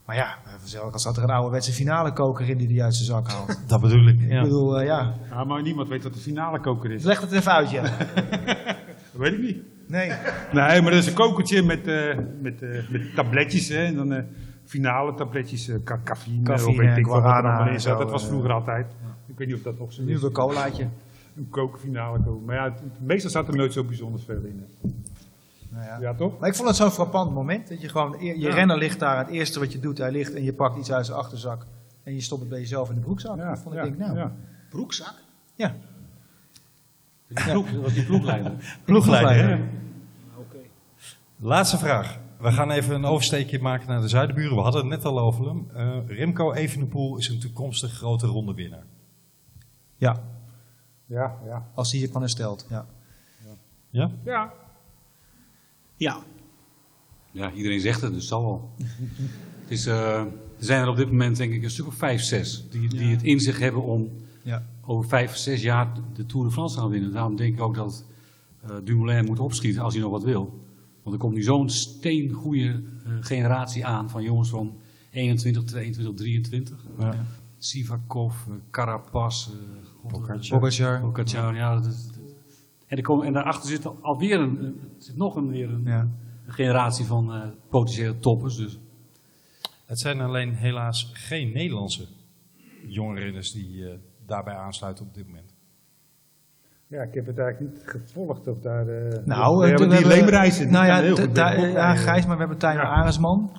Maar ja, vanzelf als zat er een ouderwetse finale koker in die die uit zijn zak haalt. (laughs) Dat bedoel ik. Ik Ja. bedoel, eh, ja, Ja, maar niemand weet wat de finale koker is. leg het even uit, ja. (laughs) Dat weet ik niet. Nee. Nee, maar dat is een kokertje met, eh, met, eh, met tabletjes. Hè, en dan eh, finale tabletjes, ca- cafeïne, Cafeïne, of weet ik wat er guarana allemaal in zat. Dat was vroeger altijd. Ik weet niet of dat nog zo Nu is. een colaatje. Een kokerfinale koken. Maar ja, het- meestal zat er nooit zo bijzonder veel in. Nou ja. Ja, toch? Maar ik vond het zo'n frappant moment. Dat je gewoon, je Ja. renner ligt daar, het eerste wat je doet, hij ligt en je pakt iets uit zijn achterzak. En je stopt het bij jezelf in de broekzak. Ja, dat vond ik ja, denk, nou, ja. Broekzak? ja. Die ploeg, dat was die ploegleider. (laughs) Ploegleider. hè? Oké. Laatste vraag. We gaan even een oversteekje maken naar de zuidenburen. We hadden het net al over hem. Eh, Remco Evenepoel is een toekomstig grote rondewinnaar. ja, Ja, ja. als hij hiervan herstelt. Ja. Ja? Ja, Ja, Ja, iedereen zegt het, dus het zal wel. Het is, eh, er zijn er op dit moment denk ik een stuk of vijf, zes die, die het in zich hebben om Ja. over vijf, zes jaar de Tour de France te gaan winnen. Daarom denk ik ook dat eh, Dumoulin moet opschieten als hij nog wat wil. Want er komt nu zo'n steengoede eh, generatie aan van jongens van 21, 22, 23. Ja. Sivakov, eh, Carapaz, eh, Pogacar. Pogacar, ja. dat is- en, er komen, en daarachter zit alweer een, een- zit nog een, weer een, Ja. een generatie van eh, potentiële toppers. Dus Het zijn alleen helaas geen Nederlandse jonge renners die eh, daarbij aansluiten op dit moment. Ja, ik heb het eigenlijk niet gevolgd of daar... eh, Nou, we hebben we die leemreizen. Nou ja, ja. Gijs, maar we hebben Tijmen Ja. Aresman.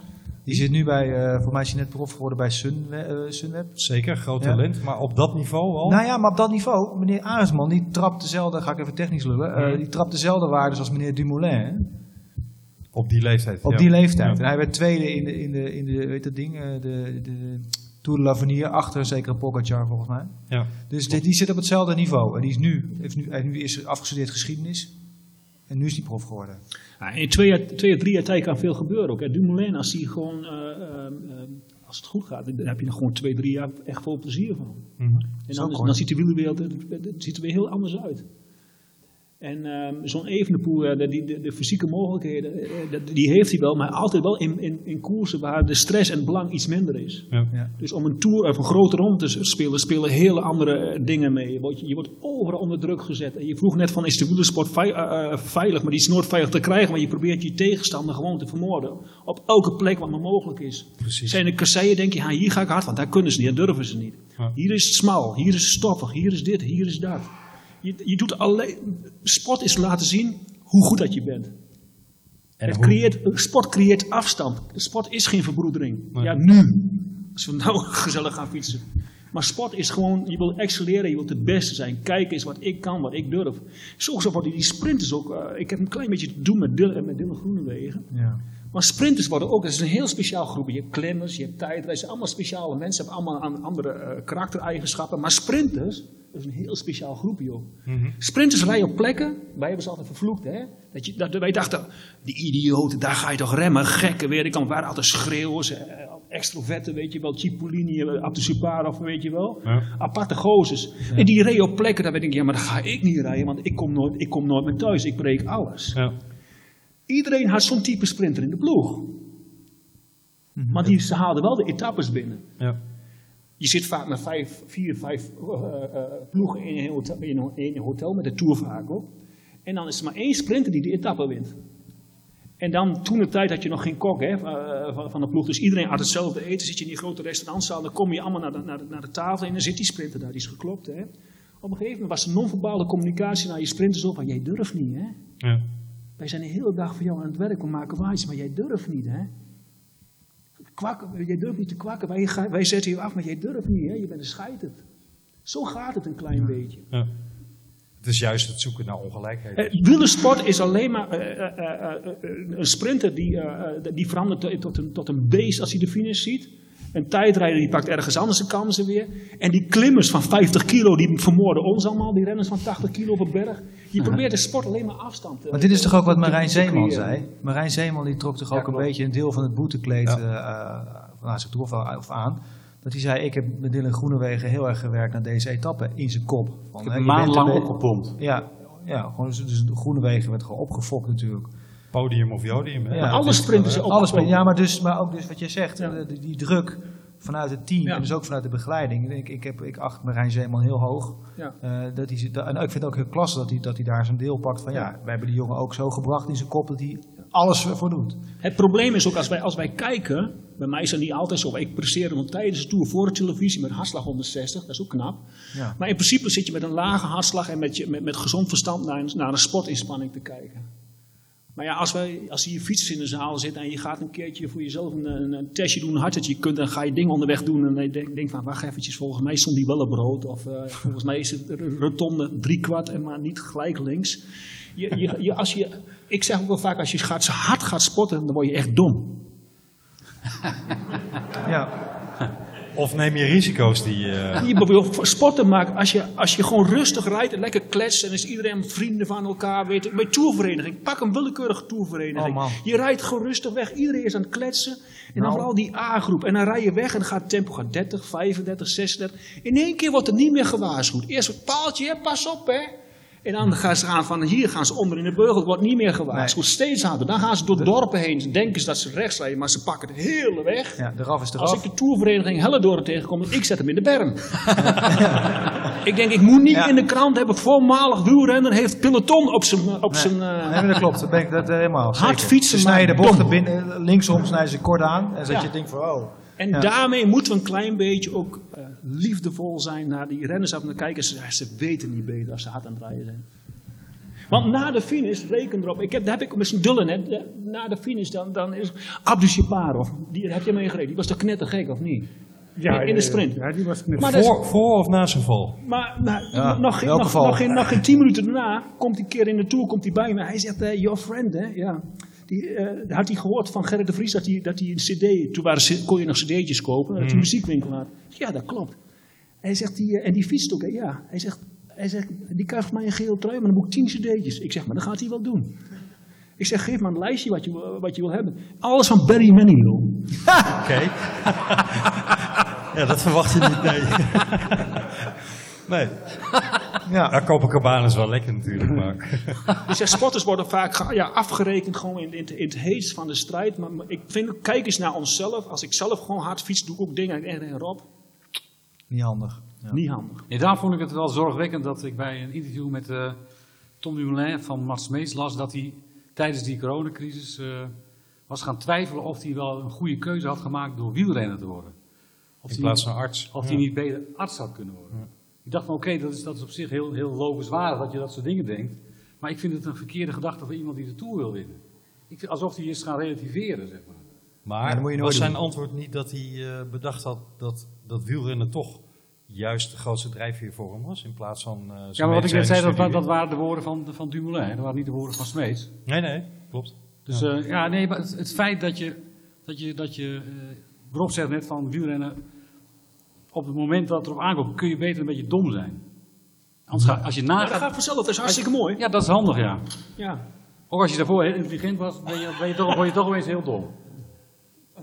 Die zit nu bij, eh voor mij is hij net prof geworden bij Sun, eh, Sunweb. Zeker, groot Ja. talent. Maar op dat niveau al? Nou ja, maar op dat niveau, meneer Aresman, die trapt dezelfde, ga ik even technisch lullen, eh, die trapt dezelfde waardes als meneer Dumoulin. hè, Op die leeftijd. Op ja. die leeftijd. Ja. En hij werd tweede in de, in de, in de weet dat ding, eh, de, de Tour de l'Avenir, achter zekere Pogacar volgens mij. Ja. Dus die, die zit op hetzelfde niveau. En die is nu, heeft nu, hij nu is afgestudeerd geschiedenis. En nu is hij prof geworden. Ja, in twee, jaar, twee of drie jaar tijd kan veel gebeuren ook. Hè. Dumoulin, als, hij gewoon, eh, eh, eh, als het goed gaat, dan heb je er gewoon twee, drie jaar echt vol plezier van. Mhm. En dan, is- dan ziet de wielerwereld er, er ziet er weer heel anders uit. En ehm, zo'n Evenepoel, uh, de, de, de, fysieke mogelijkheden, uh, die heeft hij wel, maar altijd wel in, in, in koersen waar de stress en het belang iets minder is. Ja. Ja. Dus om een tour of een grote ronde te spelen, spelen hele andere dingen mee. Je wordt, je wordt overal onder druk gezet. En je vroeg net van, is de wielersport veilig? Maar die is nooit veilig te krijgen, maar je probeert je tegenstander gewoon te vermoorden. Op elke plek wat maar mogelijk is. Precies. Zijn de kasseien, denk je, ha, hier ga ik hard, want daar kunnen ze niet, daar durven ze niet. Ja. Hier is het smal, hier is het stoffig, hier is dit, hier is dat. Je, je doet alleen, sport is laten zien hoe goed dat je bent. En Het hoe- creëert, sport creëert afstand. Sport is geen verbroedering. Ja, nu. Als we nou (laughs) gezellig gaan fietsen. Maar sport is gewoon, je wil excelleren, je wilt de beste zijn. Kijk eens wat ik kan, wat ik durf. Zo worden die sprinters ook. eh, ik heb een klein beetje te doen met Dylan, met Dylan Groenewegen. Ja. Maar sprinters worden ook, dat is een heel speciaal groep. Je hebt klimmers, je hebt tijdrijders, allemaal speciale mensen, hebben allemaal andere eh, karaktereigenschappen. Maar sprinters, dat is een heel speciaal groepje ook. Sprinters rijden op plekken, wij hebben ze altijd vervloekt, hè. Dat je, dat, wij dachten, die idioten, daar ga je toch remmen, gekken weer. Ik kan waren altijd schreeuwers, eh, extroverten, weet je wel, Cipollini, eh, Abdusuparov, weet je wel. Ja. Aparte. En die reden op plekken, daar weet ik, ja, maar daar ga ik niet rijden, want ik kom nooit, ik kom nooit meer thuis, ik breek alles. Ja. Iedereen had zo'n type sprinter in de ploeg. Maar die, ze haalden wel de etappes binnen. Ja. Je zit vaak met vijf, vier, vijf eh, eh, ploegen in een, hotel, in, een, hotel, met de tour vaak ook. En dan is er maar één sprinter die de etappe wint. En dan, toen de tijd had je nog geen kok hè, eh, van, van de ploeg. Dus iedereen had hetzelfde eten. Zit je in die grote restaurantzaal, dan kom je allemaal naar de, naar de, naar de tafel en dan zit die sprinter daar. Die is geklopt. Hè. Op een gegeven moment was er non-verbale communicatie naar je sprinters op. van jij durft niet hè. Ja. Wij zijn de hele dag voor jou aan het werk, we maken waaiers, maar jij durft niet, hè? Kwakken, jij durft niet te kwakken, wij, wij zetten je af, maar jij durft niet, hè? Je bent een scheiterd. Zo gaat het een klein beetje. Ja. Het is juist het zoeken naar ongelijkheid. Eh, wielersport is alleen maar eh, eh, een sprinter die, die verandert tot- tot een, tot een beest als hij de finish ziet. Een tijdrijder die pakt ergens anders zijn kansen weer. En die klimmers van 50 kilo, die vermoorden ons allemaal. Die renners van 80 kilo op een berg. Je probeert de sport alleen maar afstand te Maar dit is toch ook wat Marijn Zeeman zei? Marijn Zeeman die trok toch Ja, ook een beetje een deel van het boetekleed Ja. eh, eh, van zich toe of, of aan. Dat hij zei, ik heb met Dylan Groenewegen heel erg gewerkt naar deze etappe in zijn kop. Van, Ik heb maandenlang een opgepompt. Ja, ja gewoon, dus dus Groenewegen werd gewoon opgefokt natuurlijk. Podium of jodium. hè? Ja, Dat alle is sprinters wel, hè? ook- Alles, maar, ja, maar, dus, maar ook dus wat je zegt, Ja. eh, die, die druk vanuit het team Ja. en dus ook vanuit de begeleiding. Ik, ik, heb, ik acht Marijn Zeeman heel hoog. Ja. Eh, dat hij, zit- en ik vind het ook heel klasse dat hij, dat hij daar zijn deel pakt van ja, wij hebben die jongen ook zo gebracht in zijn kop dat hij alles voor doet. Het probleem is ook als wij, als wij kijken, bij mij is het niet altijd zo. Ik presteer hem tijdens de tour voor de televisie met hartslag 160, dat is ook knap. Ja. Maar in principe zit je met een lage hartslag en met, je, met, met gezond verstand naar een, naar een sportinspanning te kijken. Maar ja, als, wij, als hier fietsers in de zaal zitten en je gaat een keertje voor jezelf een, een, een testje doen, hoe hard dat je kunt, dan ga je dingen onderweg doen en je denkt denk van, wacht eventjes, volgens mij stond die wel op brood. Of eh, (laughs) volgens mij is het rotonde drie kwart en maar niet gelijk links. Je, je, je, als je, ik zeg ook wel vaak, als je gaat, hard gaat spotten, dan word je echt dom. Ja. Of neem je risico's die... eh, Je wil sporten maken als je, als je gewoon rustig rijdt en lekker kletst en is iedereen vrienden van elkaar. Weet, je. bij tourvereniging, pak een willekeurige tourvereniging. Oh, je rijdt gewoon rustig weg, iedereen is aan het kletsen. En dan Nou. vooral die A-groep. En dan rij je weg en dan gaat het tempo gaat 30, 35, 36. In één keer wordt er niet meer gewaarschuwd. Eerst het paaltje, hè, pas op hè. En dan gaan ze aan van hier gaan ze onder in de beugel, het wordt niet meer gewaarschuwd. Steeds harder. Dan gaan ze door dorpen heen. Ze denken ze dat ze rechts rijden, maar ze pakken het hele weg. ja, eraf is Als eraf. ik de tourvereniging Hellendoorn tegenkom, ik zet hem in de berm. (laughs) ik denk, ik moet niet Ja. in de krant hebben, voormalig wielrenner heeft peloton op zijn... Op zijn eh, Nee, dat klopt, dat ben ik dat, eh, helemaal. Hard fietsen, Ze snijden de bochten binnen, eh, linksom snijden ze kort aan. En Ja. je denkt van, oh. en daarmee moeten we een klein beetje ook eh, liefdevol zijn naar die renners af en te kijken. Ze, ze weten niet beter als ze hard aan het rijden zijn. Want na de finish, reken erop, ik heb, daar heb ik met z'n dullen, hè, na de finish dan, dan is Abdu Shaparov, die heb je meegereden, die was toch knettergek of niet? Ja, in de sprint. Ja, die was Maar dat is- voor, voor of na zijn val? Maar, maar Ja, nog, geen, nog, geen, nog geen tien minuten daarna komt hij een keer in de tour komt hij bij me. Hij zegt, eh, your friend, hè? Ja. Die, eh, had hij gehoord van Gerrit de Vries dat hij, dat hij een cd, toen waren, kon je nog cd'tjes kopen, dat hij een muziekwinkel had. Ja, dat klopt. Hij zegt, die, eh, en die fietst ook, hè? Ja. Hij zegt, hij zegt, die krijgt mij een geel trui, maar dan moet ik tien cd'tjes. Ik zeg, maar dat gaat hij wel doen. Ik zeg, geef maar een lijstje wat je, wil- wat je wil hebben. Alles van Barry Manilow. Oké. (laughs) ja, dat verwacht je niet, nee. (laughs) nee. Ja. Ja, Copacabana is wel lekker natuurlijk, maar... (laughs) Dus ja, sporters worden vaak ja, afgerekend gewoon in, in, in het heetst van de strijd. Maar, maar ik vind, kijk eens naar onszelf. Als ik zelf gewoon hard fiets, doe ik ook dingen. En, en Rob, Niet handig. Ja. niet handig. Daar vond ik het wel zorgwekkend dat ik bij een interview met eh, Tom Dumoulin van Mats Mees las dat hij tijdens die coronacrisis eh, was gaan twijfelen of hij wel een goede keuze had gemaakt door wielrenner te worden. Of In plaats van arts. Of hij niet beter arts had kunnen worden. Ik dacht van oké, dat, is, dat is op zich heel, heel lovenswaardig dat je dat soort dingen denkt. Maar ik vind het een verkeerde gedachte voor iemand die de Tour wil winnen. Ik vind, alsof hij is gaan relativeren, zeg maar. Maar Ja, dat moet je was zijn doen. antwoord niet dat hij eh, bedacht had dat, dat wielrennen toch juist de grootste drijfveer voor hem was, in plaats van eh, zijn Ja, maar wat ik net zei, dat, dat waren de woorden van, van Dumoulin. Dat waren niet de woorden van Smeets. Nee, nee, klopt. Dus ja, ja nee, maar het, het feit dat je, dat je, dat je eh, Rob zegt net van wielrennen, op het moment dat het erop aankomt, kun je beter een beetje dom zijn. Anders ga, als je Maar dat nagaat, gaat vanzelf, dat is hartstikke mooi. ja, dat is handig, ja. Ja. Ook als je daarvoor heel intelligent was, ben je, ben je toch, word je toch opeens heel dom.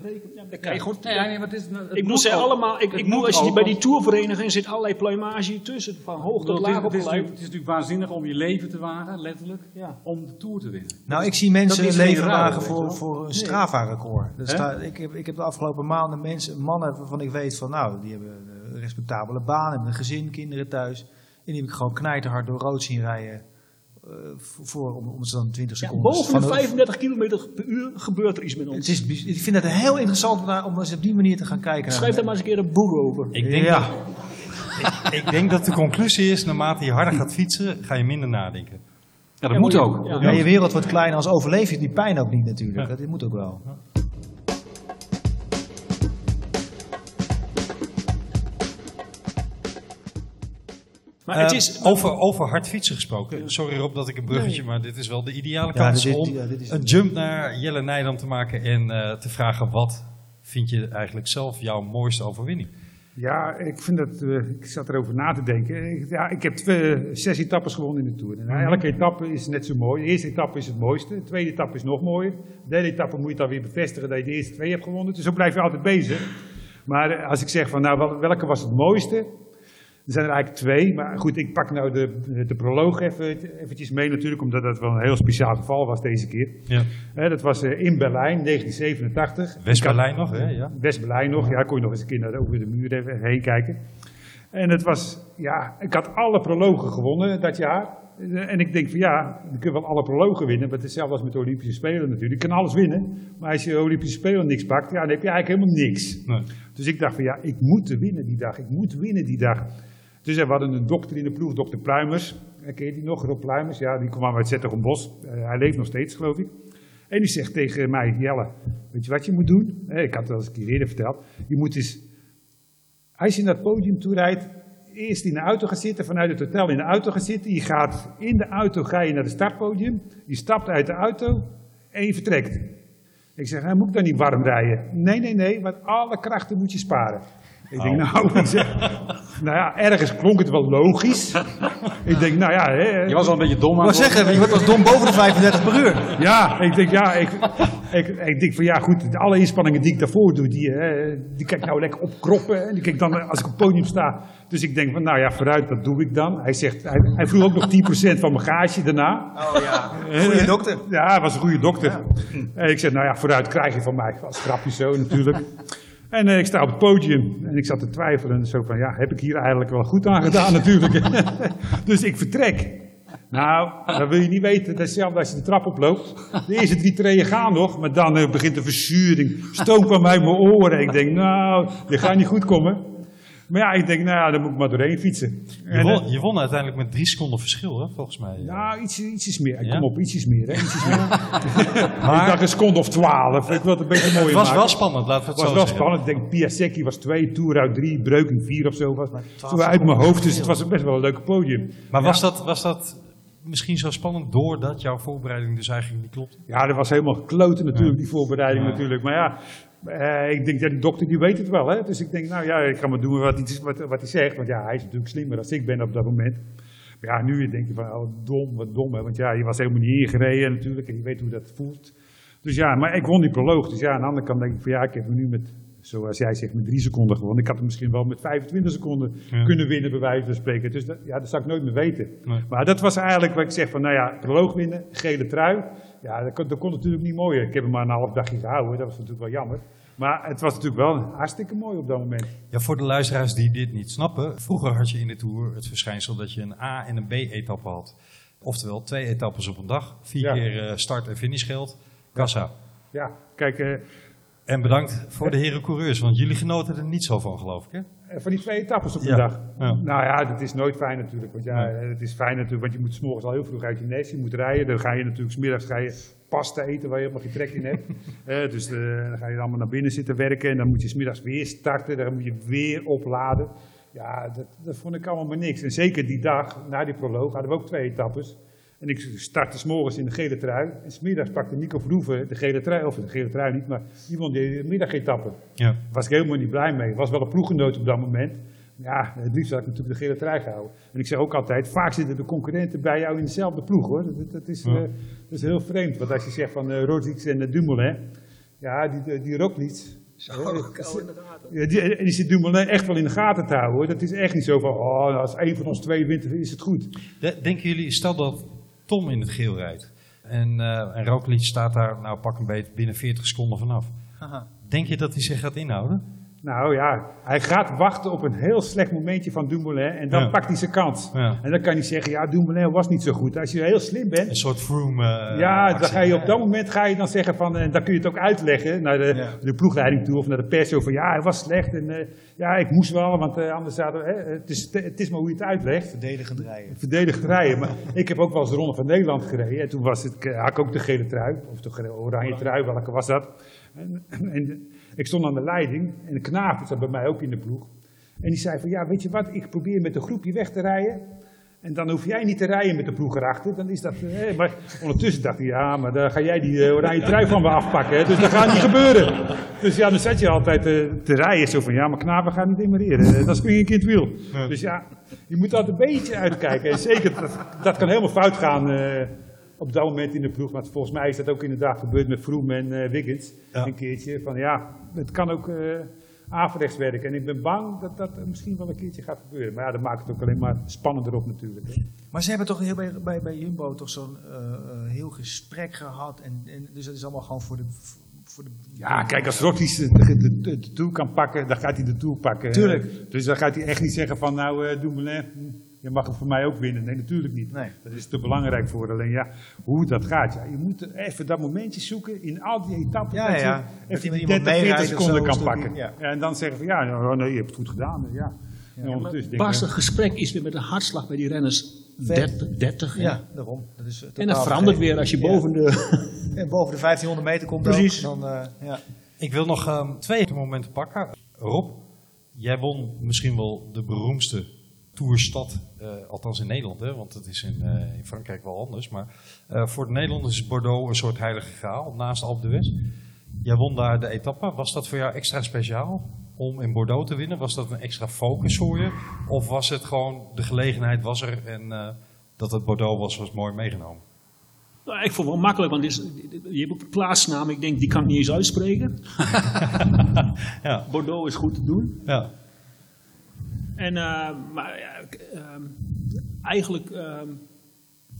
Reken- ja, dan kan je gewoon, Nee, ja, nee, maar het is, het ik moet ook. allemaal, ik, ik moet als je ook, bij die tourvereniging zit allerlei pluimage tussen, van hoog tot laag het, is, het, is het is natuurlijk waanzinnig om je leven te wagen, letterlijk, Ja. om de Tour te winnen. Nou, ik zie mensen hun leven wagen voor, voor een Strava-record. Ik, heb, ik heb de afgelopen maanden mensen, mannen waarvan ik weet van, nou, die hebben een respectabele baan, hebben een gezin, kinderen thuis. En die heb ik gewoon knijterhard door rood zien rijden. Eh, voor, om, om ze dan 20 Ja, seconden. boven van de een- 35 km per uur gebeurt er iets met ons. Het is, ik vind het heel interessant om, daar- om eens op die manier te gaan kijken. Schrijf daar maar eens een keer een boek over. Ik denk, ja. dat, ik denk dat de conclusie is, naarmate je harder gaat fietsen, ga je minder nadenken. Ja, dat Ja, moet je- ook. ja. Ja, je wereld wordt kleiner, als overleef je die pijn ook niet natuurlijk. Dat moet ook wel. Maar het Eh, is, over, over hard fietsen gesproken. Sorry Rob dat ik een bruggetje, maar dit is wel de ideale Ja, kans dit- om ja, dit is- een jump naar Jelle Nijdam te maken en eh, te vragen wat vind je eigenlijk zelf jouw mooiste overwinning? Ja, ik vind dat, eh, ik zat erover na te denken. Ik, ja, ik heb twee, zes etappes gewonnen in de Tour. En Mhm. elke etappe is net zo mooi. De eerste etappe is het mooiste, de tweede etappe is nog mooier. De derde etappe moet je dan weer bevestigen dat je de eerste twee hebt gewonnen. Dus zo blijf je altijd bezig. Maar als ik zeg van nou, wel- welke was het mooiste? Er zijn er eigenlijk twee, maar goed, ik pak nou de, de proloog even, eventjes mee natuurlijk, omdat dat wel een heel speciaal geval was deze keer. Ja. Dat was eh, in Berlijn, 1987. West-Berlijn nog, hè? Ja. West-Berlijn nog, ja, kon je nog eens een keer naar, over de muur even heen kijken. En het was, ja, ik had alle prologen gewonnen dat jaar. En ik denk van ja, je kunt wel alle prologen winnen, maar het is hetzelfde als met de Olympische Spelen natuurlijk. Je kan alles winnen, maar als je de Olympische Spelen niks pakt, ja, dan heb je eigenlijk helemaal niks. Nee. Dus ik dacht van ja, ik moet winnen die dag, ik moet winnen die dag. Dus we hadden een dokter in de ploeg, dokter Pluimers. Eh, Ken je die nog, Rob Pluimers? Ja, die kwam uit Zettergenbos. Uh, hij leeft nog steeds, geloof ik. En die zegt tegen mij, Jelle, weet je wat je moet doen? Eh, ik had het al eens een keer eerder verteld. Je moet eens, als je naar het podium toe rijdt, eerst in de auto gaan zitten, vanuit het hotel in de auto gaan zitten. Je gaat in de auto ga je naar het startpodium. Je stapt uit de auto en je vertrekt. Ik zeg, nou, moet ik dan niet warm rijden? Nee, nee, nee, want alle krachten moet je sparen. Ik denk, nou, ik zeg, nou ja, ergens klonk het wel logisch. ik denk, nou ja, hè, Je was al een beetje dom aan Ik worden. zeggen, je wordt als dom boven de 35 per uur. ja, ik denk, ja, ik, ik, ik denk van ja, goed, alle inspanningen die ik daarvoor doe, die, eh, die kan ik nou lekker opkroppen. En die kijk dan als ik op het podium sta. Dus ik denk van, nou ja, vooruit, dat doe ik dan. Hij zegt, hij, hij vroeg ook nog 10% van mijn gage daarna. Oh ja, goede dokter. Ja, hij was een goede dokter. En ik zeg, nou ja, vooruit krijg je van mij. Als grapje zo natuurlijk. En eh, ik sta op het podium en ik zat te twijfelen. En zo van, ja, heb ik hier eigenlijk wel goed aan gedaan (laughs) natuurlijk. (laughs) dus ik vertrek. Nou, dat wil je niet weten. Dat is hetzelfde als je de trap oploopt. De eerste drie treden gaan nog, maar dan eh, begint de verzuring. Kwam uit mijn oren. Ik denk, nou, dit gaat niet goed komen. Maar ja, ik denk, nou ja, dan moet ik maar doorheen fietsen. Je En, eh, won, je won uiteindelijk met drie seconden verschil, hè, volgens mij. nou, iets, ietsjes meer. Ja? Kom op, ietsjes meer. Hè? Ietsjes meer. (laughs) ik dacht een seconde of twaalf. Ik wil het een beetje mooier het was maken. wel spannend, laten we het Het was wel zeggen. spannend. Ik denk, Piasecki was twee, Tour uit drie, Breuken vier of zo. Was, zo uit mijn hoofd, dus het was best wel een leuk podium. Maar was, dat, was dat misschien zo spannend doordat jouw voorbereiding dus eigenlijk niet klopt? Ja, dat was helemaal gekloten natuurlijk, die voorbereiding natuurlijk. Maar ja, eh, ik denk, ja, die dokter die weet het wel. Hè? Dus ik denk, nou ja, ik kan maar doen wat hij, wat, wat hij zegt. Want ja, hij is natuurlijk slimmer dan ik ben op dat moment. Maar ja, nu denk je van, oh, dom, wat dom. Hè? Want ja, je was helemaal niet ingereden natuurlijk. En je weet hoe dat voelt. Dus ja, maar ik won die proloog. Dus ja, aan de andere kant denk ik van, ja, ik heb me nu met zoals jij zegt, met drie seconden gewonnen. Ik had het misschien wel met 25 seconden Ja. kunnen winnen, bij wijze van spreken. Dus dat, ja, dat zou ik nooit meer weten. Nee. Maar dat was eigenlijk wat ik zeg van, nou ja, proloog winnen, gele trui. Ja, dat kon, dat kon natuurlijk niet mooier. Ik heb hem maar een half dagje gehouden, dat was natuurlijk wel jammer. Maar het was natuurlijk wel hartstikke mooi op dat moment. Ja, voor de luisteraars die dit niet snappen. Vroeger had je in de Tour het verschijnsel dat je een A- en een B-etappe had. Oftewel twee etappes op een dag. Vier Ja. keer eh, start- en finishgeld. Kassa. Ja, kijk, eh, En bedankt voor de heren coureurs, want jullie genoten er niet zo van, geloof ik, hè? Eh, Van die twee etappes op de Ja, dag. ja. Nou ja, dat is nooit fijn natuurlijk. Want ja, het is fijn natuurlijk, want je moet 's morgens al heel vroeg uit je nest. Je moet rijden. Dan ga je natuurlijk, smiddags ga je pasta eten waar je helemaal geen trek in hebt. (laughs) Eh, dus eh, dan ga je allemaal naar binnen zitten werken. En dan moet je smiddags weer starten. Dan moet je weer opladen. Ja, dat, dat vond ik allemaal maar niks. En zeker die dag, na die proloog, hadden we ook twee etappes. En ik startte s'morgens in de gele trui. En smiddags pakte Nico Verhoeven de gele trui. Of de gele trui niet, maar die won de middagetappe. Ja. Daar was ik helemaal niet blij mee. was wel een ploeggenoot op dat moment. Ja, het liefst had ik natuurlijk de gele trui gehouden. En ik zeg ook altijd, vaak zitten de concurrenten bij jou in dezelfde ploeg hoor. Dat, dat, is, Ja. eh, dat is heel vreemd. Want als je zegt van uh, Roglic en uh, Dumoulin, ja, die, die, die Roglic... Ja, die, en die zit Dumoulin echt wel in de gaten te houden hoor. Dat is echt niet zo van, oh, nou, als één van ons twee wint, is het goed. De- denken jullie, stel dat Tom in het geel rijdt. En, eh en Roglic staat daar, nou pak een beetje, binnen 40 seconden vanaf. Haha. Denk je dat hij zich gaat inhouden? Nou ja, hij gaat wachten op een heel slecht momentje van Dumoulin en dan Ja. pakt hij zijn kans. Ja. En dan kan hij zeggen, ja, Dumoulin was niet zo goed. Als je heel slim bent, Een soort Froome eh, Ja, dan ga je op dat moment ga je dan zeggen van, en dan kun je het ook uitleggen naar de, Ja. de ploegleiding toe of naar de pers. Zo van, ja, hij was slecht en eh, ja, ik moest wel, want eh, anders zouden we, hè, het, is, het is maar hoe je het uitlegt. Verdedigend rijden. Verdedigd rijden. Maar ik heb ook wel eens de Ronde van Nederland gereden. En toen was het, eh, had ik ook de gele trui, of de oranje trui, welke was dat? En, en ik stond aan de leiding en de knaap zat bij mij ook in de ploeg. En die zei van, ja, weet je wat, ik probeer met een groepje weg te rijden. En dan hoef jij niet te rijden met de ploeg erachter. Dan is dat, eh, maar ondertussen dacht hij, ja, maar dan ga jij die eh, oranje trui van me afpakken. Hè, dus dat gaat niet (laughs) gebeuren. Dus ja, dan zat je altijd eh, te rijden. Zo van, ja, maar knapen gaat niet demareren. Eh, Dan spring ik in het wiel. Dus ja, je moet altijd een beetje uitkijken. En zeker, dat, dat kan helemaal fout gaan op dat moment in de ploeg. Maar volgens mij is dat ook inderdaad gebeurd met Froome en eh, Wiggins. Ja. Een keertje van, ja, het kan ook... eh, averechts werken. En ik ben bang dat dat misschien wel een keertje gaat gebeuren. Maar ja, dat maakt het ook alleen maar spannender op natuurlijk. Hè. Maar ze hebben toch heel bij, bij, bij Jumbo toch zo'n eh, eh, heel gesprek gehad. En, en, dus dat is allemaal gewoon voor de... Voor de Ja, kijk, als Roglic de, de, de, de, de Tour kan pakken, dan gaat hij de Tour pakken. Tuurlijk. Dus dan gaat hij echt niet zeggen van, nou, eh Dumoulin, je mag hem voor mij ook winnen. Nee, natuurlijk niet. Nee. Dat is te belangrijk voor. Alleen ja, hoe dat gaat. Ja, je moet even dat momentje zoeken in al die etappen. Ja, dat je ja. Even iemand die 30, 40 meerijdt of seconden kan pakken. die- ja. En dan zeggen van, ja, nou, nee, je hebt het goed gedaan. Ja. En ondertussen denk ik, Bas, het gesprek is weer met een hartslag bij die renners Vet. 30. 30 hè? Ja, daarom. Dat is, eh, En dat verandert weer als je Ja. boven de... (laughs) En boven de 1500 meter komt Precies. ook, dan, eh, ja. Ik wil nog ehm, twee momenten pakken. Rob, jij won misschien wel de beroemdste toerstad, eh, althans in Nederland, hè, want het is in, eh, in Frankrijk wel anders. Maar eh, voor de Nederlanders is Bordeaux een soort heilige graal naast Alpe d'Huez. Jij won daar de etappe. Was dat voor jou extra speciaal om in Bordeaux te winnen? Was dat een extra focus voor je? Of was het gewoon, de gelegenheid was er en dat het Bordeaux was, was mooi meegenomen? Nou, ik vond het wel makkelijk, want is, je hebt ook de plaatsnaam. Ik denk, die kan ik niet eens uitspreken. (laughs) Ja, Bordeaux is goed te doen. ja. En, eh, maar ehm, eigenlijk... ehm,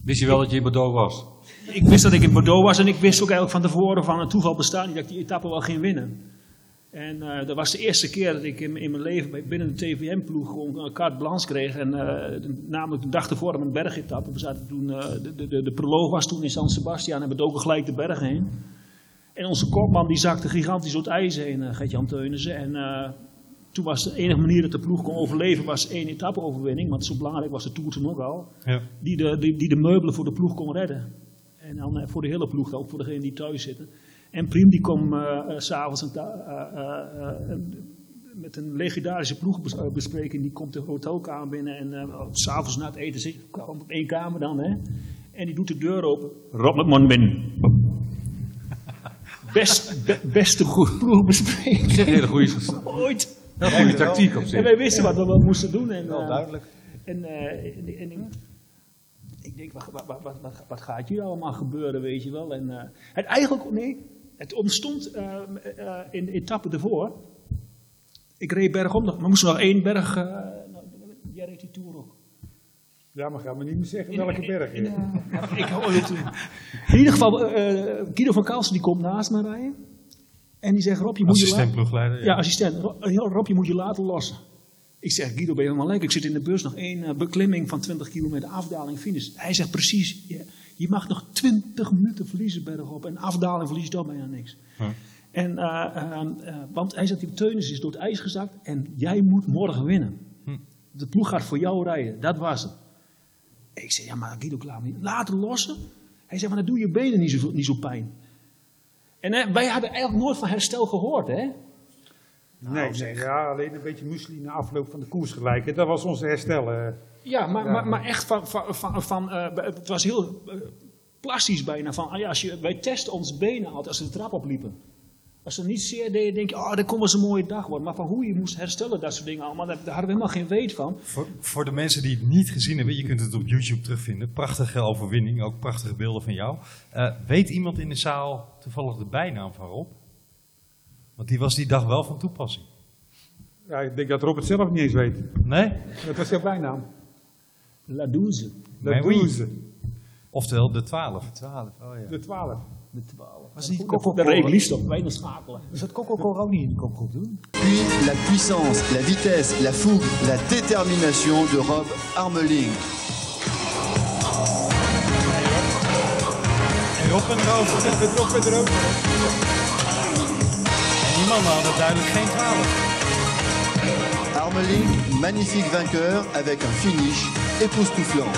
Wist je wel dat je in Bordeaux was? ik wist dat ik in Bordeaux was en ik wist ook eigenlijk van tevoren van het toeval bestaat niet dat ik die etappe wel ging winnen. En eh, dat was de eerste keer dat ik in, in mijn leven binnen de TVM-ploeg gewoon een carte blanche kreeg. En eh, namelijk de dag ervoor een bergetappe. We zaten toen, de, de, de, proloog was toen in San Sebastian en we doken gelijk de bergen heen. En onze kopman die zakte gigantisch door het ijs heen, Gert-Jan Teunissen. En toen was de enige manier dat de ploeg kon overleven was één etappe-overwinning. Want zo belangrijk was de Tour toen ook al ja. die de, die, die de meubelen voor de ploeg kon redden. En dan eh, voor de hele ploeg, ook voor degenen die thuis zitten. En Priem die kwam eh, eh, s'avonds eh, eh, met een legendarische ploegbespreking. Die komt de hotelkamer binnen en eh, s'avonds na het eten zit op één kamer dan. Hè, en die doet de deur open. Rob man binnen. Best, be- beste ploegbespreking hele goede, ooit. Goede tactiek op En zich. wij wisten wat we moesten doen. En, Wel eh, duidelijk. en, eh, en, en ik, ik denk, wat, wat, wat, wat, wat gaat hier allemaal gebeuren, weet je wel. En, eh, het eigenlijk, nee, het ontstond eh, eh, in de etappe ervoor. Ik reed bergom, nog- maar moest nog één berg. eh, nou, jij reed die tour ook. Ja, maar ga me niet meer zeggen welke berg. In, hè. ik hoor het. In ieder geval, eh, Guido van Kalsen die komt naast me rijden. En die zegt, Rob, je moet je Assistent laten... ploegleider. Ja, assistent. Eh, Rob, je moet je laten lossen. Ik zeg, Guido, ben je helemaal lekker? Ik zit in de bus, nog één eh, beklimming van 20 kilometer, afdaling, finish. Hij zegt precies, je, je mag nog 20 minuten verliezen bergop. En afdaling verlies je toch bijna niks. En, eh, eh, eh, want hij zegt, die Teunis is door het ijs gezakt en jij moet morgen winnen. De ploeg gaat voor jou rijden, dat was het. Ik zeg, ja, maar Guido, klaar niet. Laten lossen. Hij zegt, maar dan doe je benen niet zo, niet zo pijn. En hè, wij hadden eigenlijk nooit van herstel gehoord, hè? Nee, nee, ja, alleen een beetje muesli na afloop van de koers gelijk. hè. Dat was onze herstel. eh. Ja, maar, Ja. maar, maar echt van, van, van, van eh, het was heel eh, plastisch bijna. Van, ah ja, als je, wij testen ons benen altijd als ze de trap opliepen. Als ze niet zeer deden, denk je, oh, dat kon wel eens een mooie dag worden. Maar van hoe je moest herstellen, dat soort dingen allemaal, daar, hadden we helemaal geen weet van. Voor, voor de mensen die het niet gezien hebben, je kunt het op YouTube terugvinden. Prachtige overwinning, ook prachtige beelden van jou. Eh, weet iemand in de zaal toevallig de bijnaam van Rob? Want die was die dag wel van toepassing. Ja, ik denk dat Rob het zelf niet eens weet. Nee? Dat was jouw bijnaam. La douze. De oui. douze. Oftewel de 12. 12, oh ja. De twaalf. De twaalf. Was het niet Coco daar reed ik liefst op, weinig schakelen. Zat Coco Coro ook niet in de kopgroep doen? Puis la puissance, la vitesse, la fougue, la détermination de Rob Armeling. En Rob en Rob. Rob met er ook. En die mannen hadden duidelijk geen 12. Armeling, magnifique vainqueur avec un finish époustouflant.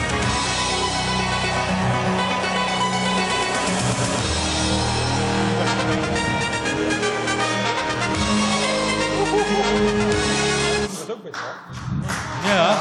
Ja.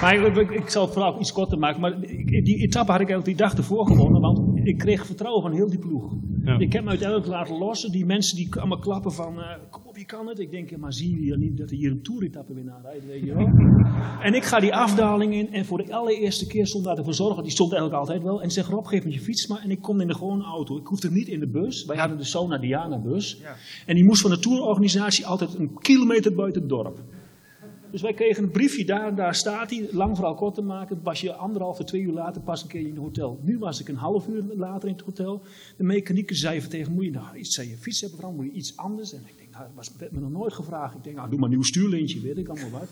Maar ik, ik, zal het vooral iets korter maken. Maar die etappe had ik eigenlijk die dag ervoor gewonnen. Want ik kreeg vertrouwen van heel die ploeg. Ja. Ik heb me uiteindelijk laten lossen. Die mensen die allemaal klappen van... eh, kom op, je kan het. Ik denk, ja, maar zien jullie niet dat er hier een toeretappe winnaar rijdt? Weet je wel? (laughs) en ik ga die afdaling in. En voor de allereerste keer stond daar de verzorger. Die stond eigenlijk altijd wel. En zegt, Rob, geef me je fiets maar. En ik kom in de gewone auto. Ik hoefde niet in de bus. Wij hadden de Sona Diana bus. En die moest van de tourorganisatie altijd een kilometer buiten het dorp. Dus wij kregen een briefje daar en daar staat hij. Lang verhaal kort te maken, was je anderhalf, twee uur later pas een keer in het hotel. Nu was ik een half uur later in het hotel. De mechanieker zei van tegen moet je nou iets aan je fiets hebben veranderd, moet je iets anders? En ik denk, nou, dat was werd me nog nooit gevraagd. Ik denk, nou, doe maar een nieuw stuurlintje, weet ik allemaal wat.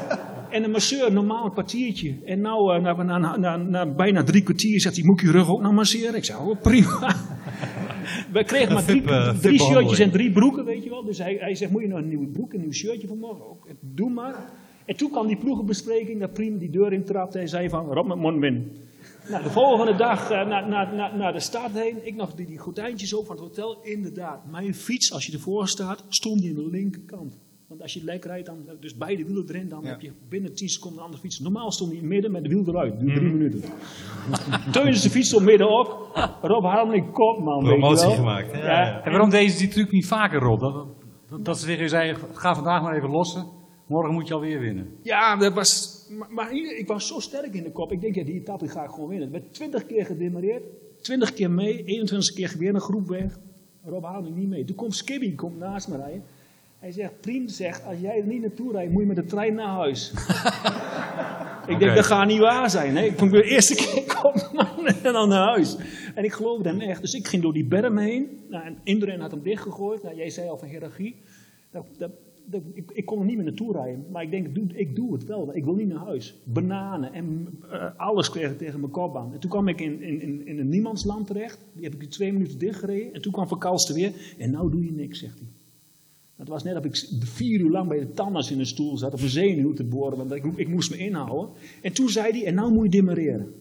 (laughs) en een masseur, normaal een kwartiertje. En nou, eh, na, na, na, na bijna drie kwartier zegt hij, moet ik je rug ook nou masseren? Ik zei, oh, prima. (laughs) We kregen maar drie, eh, drie shirtjes en drie broeken, Dus hij, hij zegt, moet je nou een nieuwe broek, een nieuw shirtje voor morgen? Ook, doe maar. En toen kwam die ploegenbespreking, dat Priem die deur intrapte en zei van, Rob met Monwin. Nou, de volgende dag eh, naar de stad heen, ik nog die, die gordijntjes op van het hotel. Inderdaad, mijn fiets, als je ervoor staat, stond die aan de linkerkant. Want als je lek rijdt, dan, dus beide wielen erin, dan heb je binnen 10 seconden een andere fiets. Normaal stond hij in het midden met de wiel eruit, duurt drie minuten. (laughs) Teunis de fiets stond middenop, Rob Harmeling kop man, weet je Promotie wel. gemaakt. Ja, ja. En waarom deden ze die truc niet vaker, Rob? Dat, dat, dat ze tegen je zeiden, ga vandaag maar even lossen. Morgen moet je alweer winnen. Ja, dat was, maar, ik was zo sterk in de kop. Ik denk, ja, die etappe ga ik gewoon winnen. Er werd 20 keer gedemareerd, 20 keer mee, 21 keer weer een groep weg. Rob haalde niet mee. Toen komt Skibby komt naast me rijden. Hij zegt, Priem zegt, als jij er niet naartoe rijdt, moet je met de trein naar huis. (laughs) ik denk, dat gaat niet waar zijn. Hè? Ik vond de eerste keer (laughs) kom en dan naar huis. En ik geloofde hem echt. Dus ik ging door die berm heen. Nou, en Indren had hem dichtgegooid. Nou, jij zei al van hiërarchie. Dat, dat, dat- ik, ik kon er niet meer naartoe rijden. Maar ik denk, ik doe, ik doe het wel. Ik wil niet naar huis. Bananen en eh, alles kreeg ik tegen mijn kop aan. En toen kwam ik in, in, in, in een niemandsland terecht. Die heb ik twee minuten dichtgereden. En toen kwam Van weer. En nou doe je niks, zegt hij. Het was net of ik vier uur lang bij de tandarts in een stoel zat op een zenuw te boren, want ik, ik moest me inhouden. En toen zei hij, en nou moet je demareren.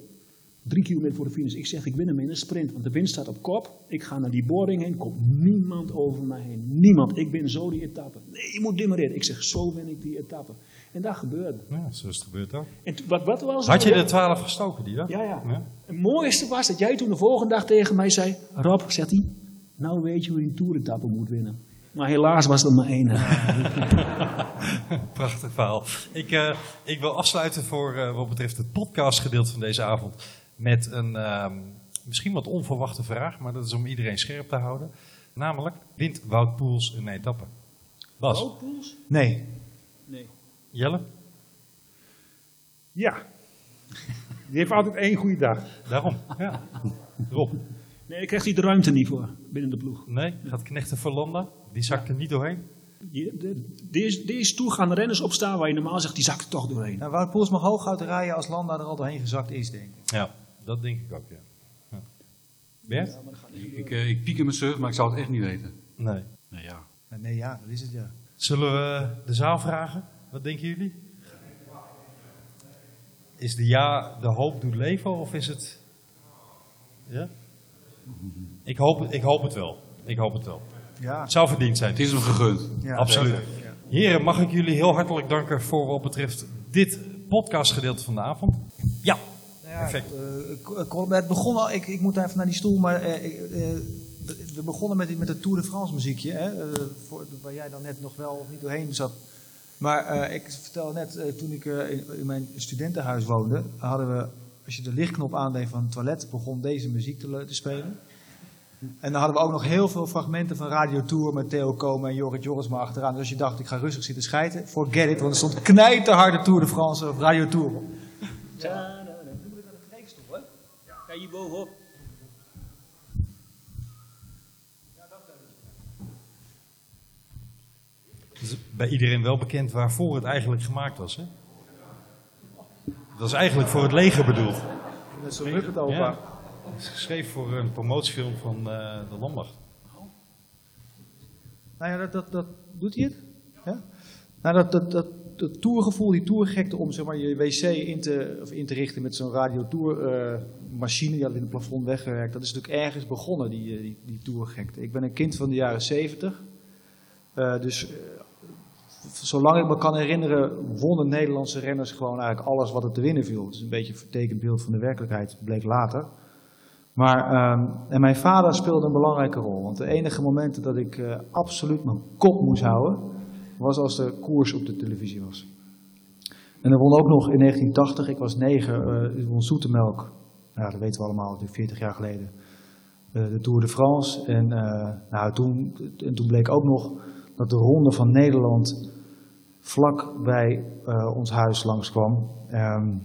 Drie kilometer voor de finish. Ik zeg, ik win hem in een sprint, want de wind staat op kop. Ik ga naar die boarding heen, komt niemand over mij heen. Niemand. Ik win zo die etappe. Nee, je moet demareren. Ik zeg, zo win ik die etappe. En dat gebeurde. Ja, zo is het gebeurd ook. En wat, wat was Had je de 12 gestoken die dag? Ja, ja. Het mooiste was dat jij toen de volgende dag tegen mij zei, Rob, zegt hij, nou weet je hoe je een toeretappe moet winnen. Maar helaas was er maar één. (laughs) Prachtig verhaal. Ik, eh, ik wil afsluiten voor eh, wat betreft het podcastgedeelte van deze avond met een ehm, misschien wat onverwachte vraag, maar dat is om iedereen scherp te houden. Namelijk wint Wout Poels een etappe. Bas, Roodpoels? Nee. Nee. Jelle, Ja. Die heeft altijd één goede dag. daarom. Ja. (laughs) Rob, Nee, daar krijgt hij de ruimte niet voor binnen de ploeg. nee, gaat Knechten Verlanda, die zakt er niet doorheen. Die- de- deze toer gaan de renners opstaan waar je normaal zegt, die zakt er toch doorheen. Nou, Wout Poels mag hooguit rijden als Landa er al doorheen gezakt is, denk ik. Ja, dat denk ik ook, ja. ja. Bert? Ik, eh, ik piek in mijn surf, maar ik zou het echt niet weten. Nee. Nee, ja. Nee, ja, dat is het, ja. Zullen we de zaal vragen? Wat denken jullie? Is de ja de hoop doet leven of is het... Ja? Ik hoop, ik hoop het wel. Ik hoop het wel. Ja, Het zou verdiend zijn. Het is hem gegund. ja Absoluut. zeker. Heren, mag ik jullie heel hartelijk danken voor wat betreft dit podcastgedeelte van de avond. Ja, perfect. Eh, Col- het begon al, ik, ik moet even naar die stoel, maar eh, eh, we begonnen met, met het Tour de France muziekje, hè, eh, voor, waar jij dan net nog wel of niet doorheen zat. Maar eh, ik vertel net, eh, toen ik eh, in, in mijn studentenhuis woonde, hadden we, als je de lichtknop aandeed van het toilet, begon deze muziek te, te spelen. En dan hadden we ook nog heel veel fragmenten van Radio Tour met Theo Komen en Jorrit Jorisma achteraan. Dus als je dacht, ik ga rustig zitten schijten, forget it, want er stond knijterharde Tour de France of Radio Tour op. Ja, hier bovenop. Het is bij iedereen wel bekend waarvoor het eigenlijk gemaakt was. Hè? Dat is eigenlijk voor het leger bedoeld. Met zo'n Muppet opa. Ja. Het is geschreven voor een promotiefilm van eh, de Landmacht. Nou ja, dat, dat, dat doet hij het. Ja? Nou, dat, dat, dat, dat tourgevoel, die tourgekte om zeg maar, je wc in te, of in te richten met zo'n radiotour eh machine, die hadden we in het plafond weggewerkt, dat is natuurlijk ergens begonnen, die, eh, die, die tourgekte. Ik ben een kind van de jaren zeventig. Eh, dus eh, zolang ik me kan herinneren, wonnen Nederlandse renners gewoon eigenlijk alles wat er te winnen viel. Het is een beetje een vertekend beeld van de werkelijkheid, bleek later. Maar, ehm, en mijn vader speelde een belangrijke rol. Want de enige momenten dat ik eh, absoluut mijn kop moest houden, was als de koers op de televisie was. En dan won ook nog in 1980, ik was negen, eh won Zoetemelk. Nou, dat weten we allemaal, natuurlijk 40 jaar geleden. eh, de Tour de France. En, nou, toen, en toen bleek ook nog dat de ronde van Nederland vlak bij ons huis langskwam. Ehm,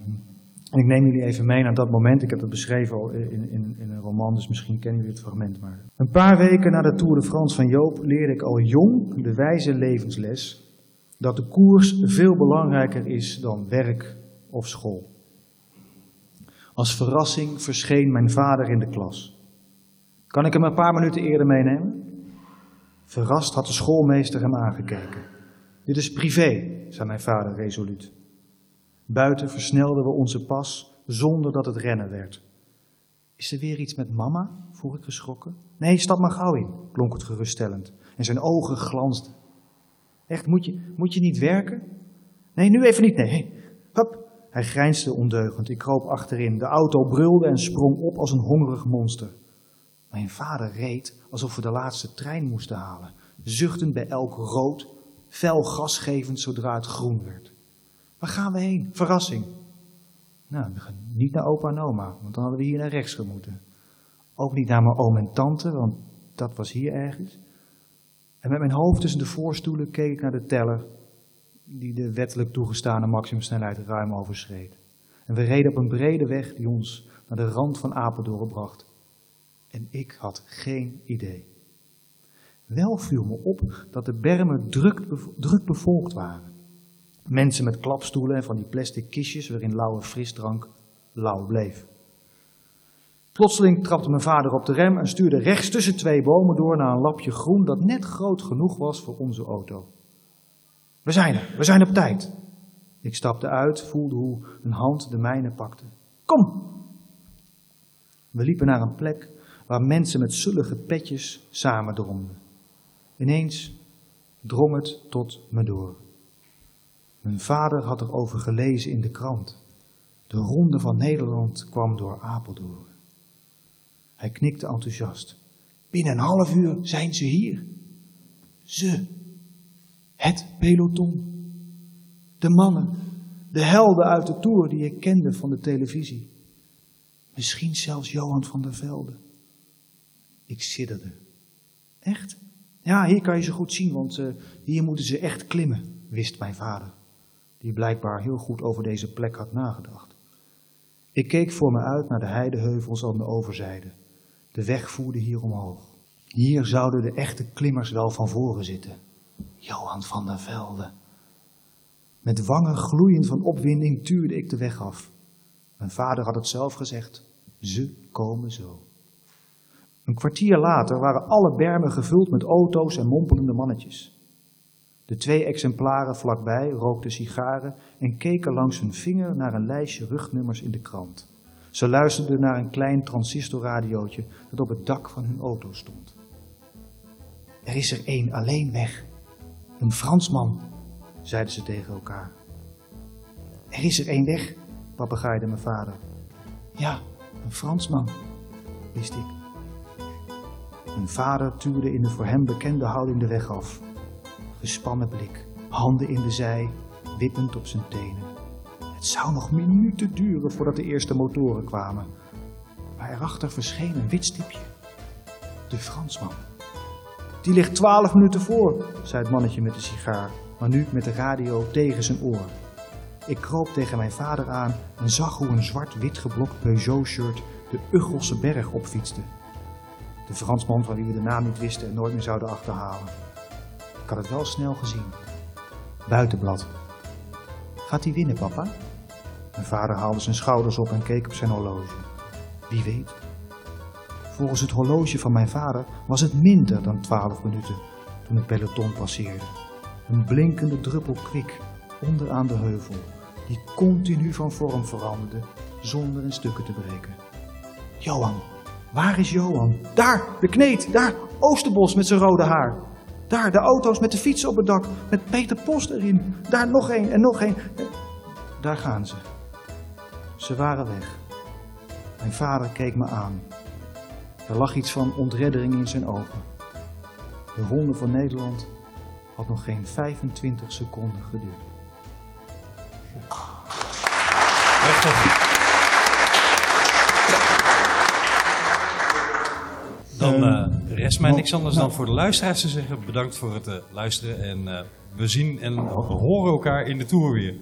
en ik neem jullie even mee naar dat moment. Ik heb het beschreven al in, in, in een roman, dus misschien kennen jullie het fragment maar. Een paar weken na de Tour de France van Joop leerde ik al jong de wijze levensles dat de koers veel belangrijker is dan werk of school. Als verrassing verscheen mijn vader in de klas. Kan ik hem een paar minuten eerder meenemen? Verrast had de schoolmeester hem aangekeken. Dit is privé, zei mijn vader resoluut. Buiten versnelden we onze pas zonder dat het rennen werd. Is er weer iets met mama? vroeg ik geschrokken. Nee, stap maar gauw in, klonk het geruststellend. En zijn ogen glansden. Echt, moet je, moet je niet werken? Nee, nu even niet, nee. Hup. Hij grijnsde ondeugend. Ik kroop achterin. De auto brulde en sprong op als een hongerig monster. Mijn vader reed alsof we de laatste trein moesten halen. Zuchtend bij elk rood, fel gasgevend zodra het groen werd. Waar gaan we heen? Verrassing. Nou, niet naar opa en oma, want dan hadden we hier naar rechts gemoeten. Ook niet naar mijn oom en tante, want dat was hier ergens. En met mijn hoofd tussen de voorstoelen keek ik naar de teller, die de wettelijk toegestane maximumsnelheid ruim overschreed. En we reden op een brede weg die ons naar de rand van Apeldoorn bracht. En ik had geen idee. Wel viel me op dat de bermen druk, druk bevolkt waren. Mensen met klapstoelen en van die plastic kistjes waarin lauwe frisdrank lauw bleef. Plotseling trapte mijn vader op de rem en stuurde rechts tussen twee bomen door naar een lapje groen dat net groot genoeg was voor onze auto. We zijn er, we zijn op tijd. Ik stapte uit, voelde hoe een hand de mijne pakte. Kom! We liepen naar een plek waar mensen met zullige petjes samendromden. Ineens drong het tot me door. Mijn vader had erover gelezen in de krant. De ronde van Nederland kwam door Apeldoorn. Hij knikte enthousiast. Binnen een half uur zijn ze hier. Ze. Het peloton. De mannen. De helden uit de Tour die ik kende van de televisie. Misschien zelfs Johan van der Velde. Ik sidderde. Echt? Ja, hier kan je ze goed zien, want uh, hier moeten ze echt klimmen, wist mijn vader, die blijkbaar heel goed over deze plek had nagedacht. Ik keek voor me uit naar de heideheuvels aan de overzijde. De weg voerde hier omhoog. Hier zouden de echte klimmers wel van voren zitten. Johan van der Velde. Met wangen gloeiend van opwinding tuurde ik de weg af. Mijn vader had het zelf gezegd. Ze komen zo. Een kwartier later waren alle bermen gevuld met auto's en mompelende mannetjes. De twee exemplaren vlakbij rookten sigaren en keken langs hun vinger naar een lijstje rugnummers in de krant. Ze luisterden naar een klein transistorradiootje dat op het dak van hun auto stond. Er is er één alleen weg. Een Fransman, zeiden ze tegen elkaar. Er is er één weg, papegaaide mijn vader. Ja, een Fransman, wist ik. Mijn vader tuurde in de voor hem bekende houding de weg af. Gespannen blik, handen in de zij, wippend op zijn tenen. Het zou nog minuten duren voordat de eerste motoren kwamen. Maar erachter verscheen een wit stipje. De Fransman. Die ligt twaalf minuten voor, zei het mannetje met de sigaar, maar nu met de radio tegen zijn oor. Ik kroop tegen mijn vader aan en zag hoe een zwart-wit geblokt Peugeot-shirt de Uggelse berg opfietste. De Fransman van wie we de naam niet wisten en nooit meer zouden achterhalen. Ik had het wel snel gezien. Buitenblad. Gaat hij winnen, papa? Mijn vader haalde zijn schouders op en keek op zijn horloge. Wie weet. Volgens het horloge van mijn vader was het minder dan twaalf minuten toen het peloton passeerde. Een blinkende druppel kwik onderaan de heuvel, die continu van vorm veranderde zonder in stukken te breken. Johan, waar is Johan? Daar, de kneet, daar, Oosterbos met zijn rode haar. Daar, de auto's met de fietsen op het dak, met Peter Post erin. Daar nog één en nog één. Daar gaan ze. Ze waren weg. Mijn vader keek me aan. Er lag iets van ontreddering in zijn ogen. De ronde van Nederland had nog geen 25 seconden geduurd. Dan uh, rest mij niks anders dan voor de luisteraars te zeggen. Bedankt voor het uh, luisteren en uh, we zien en horen elkaar in de Tour weer.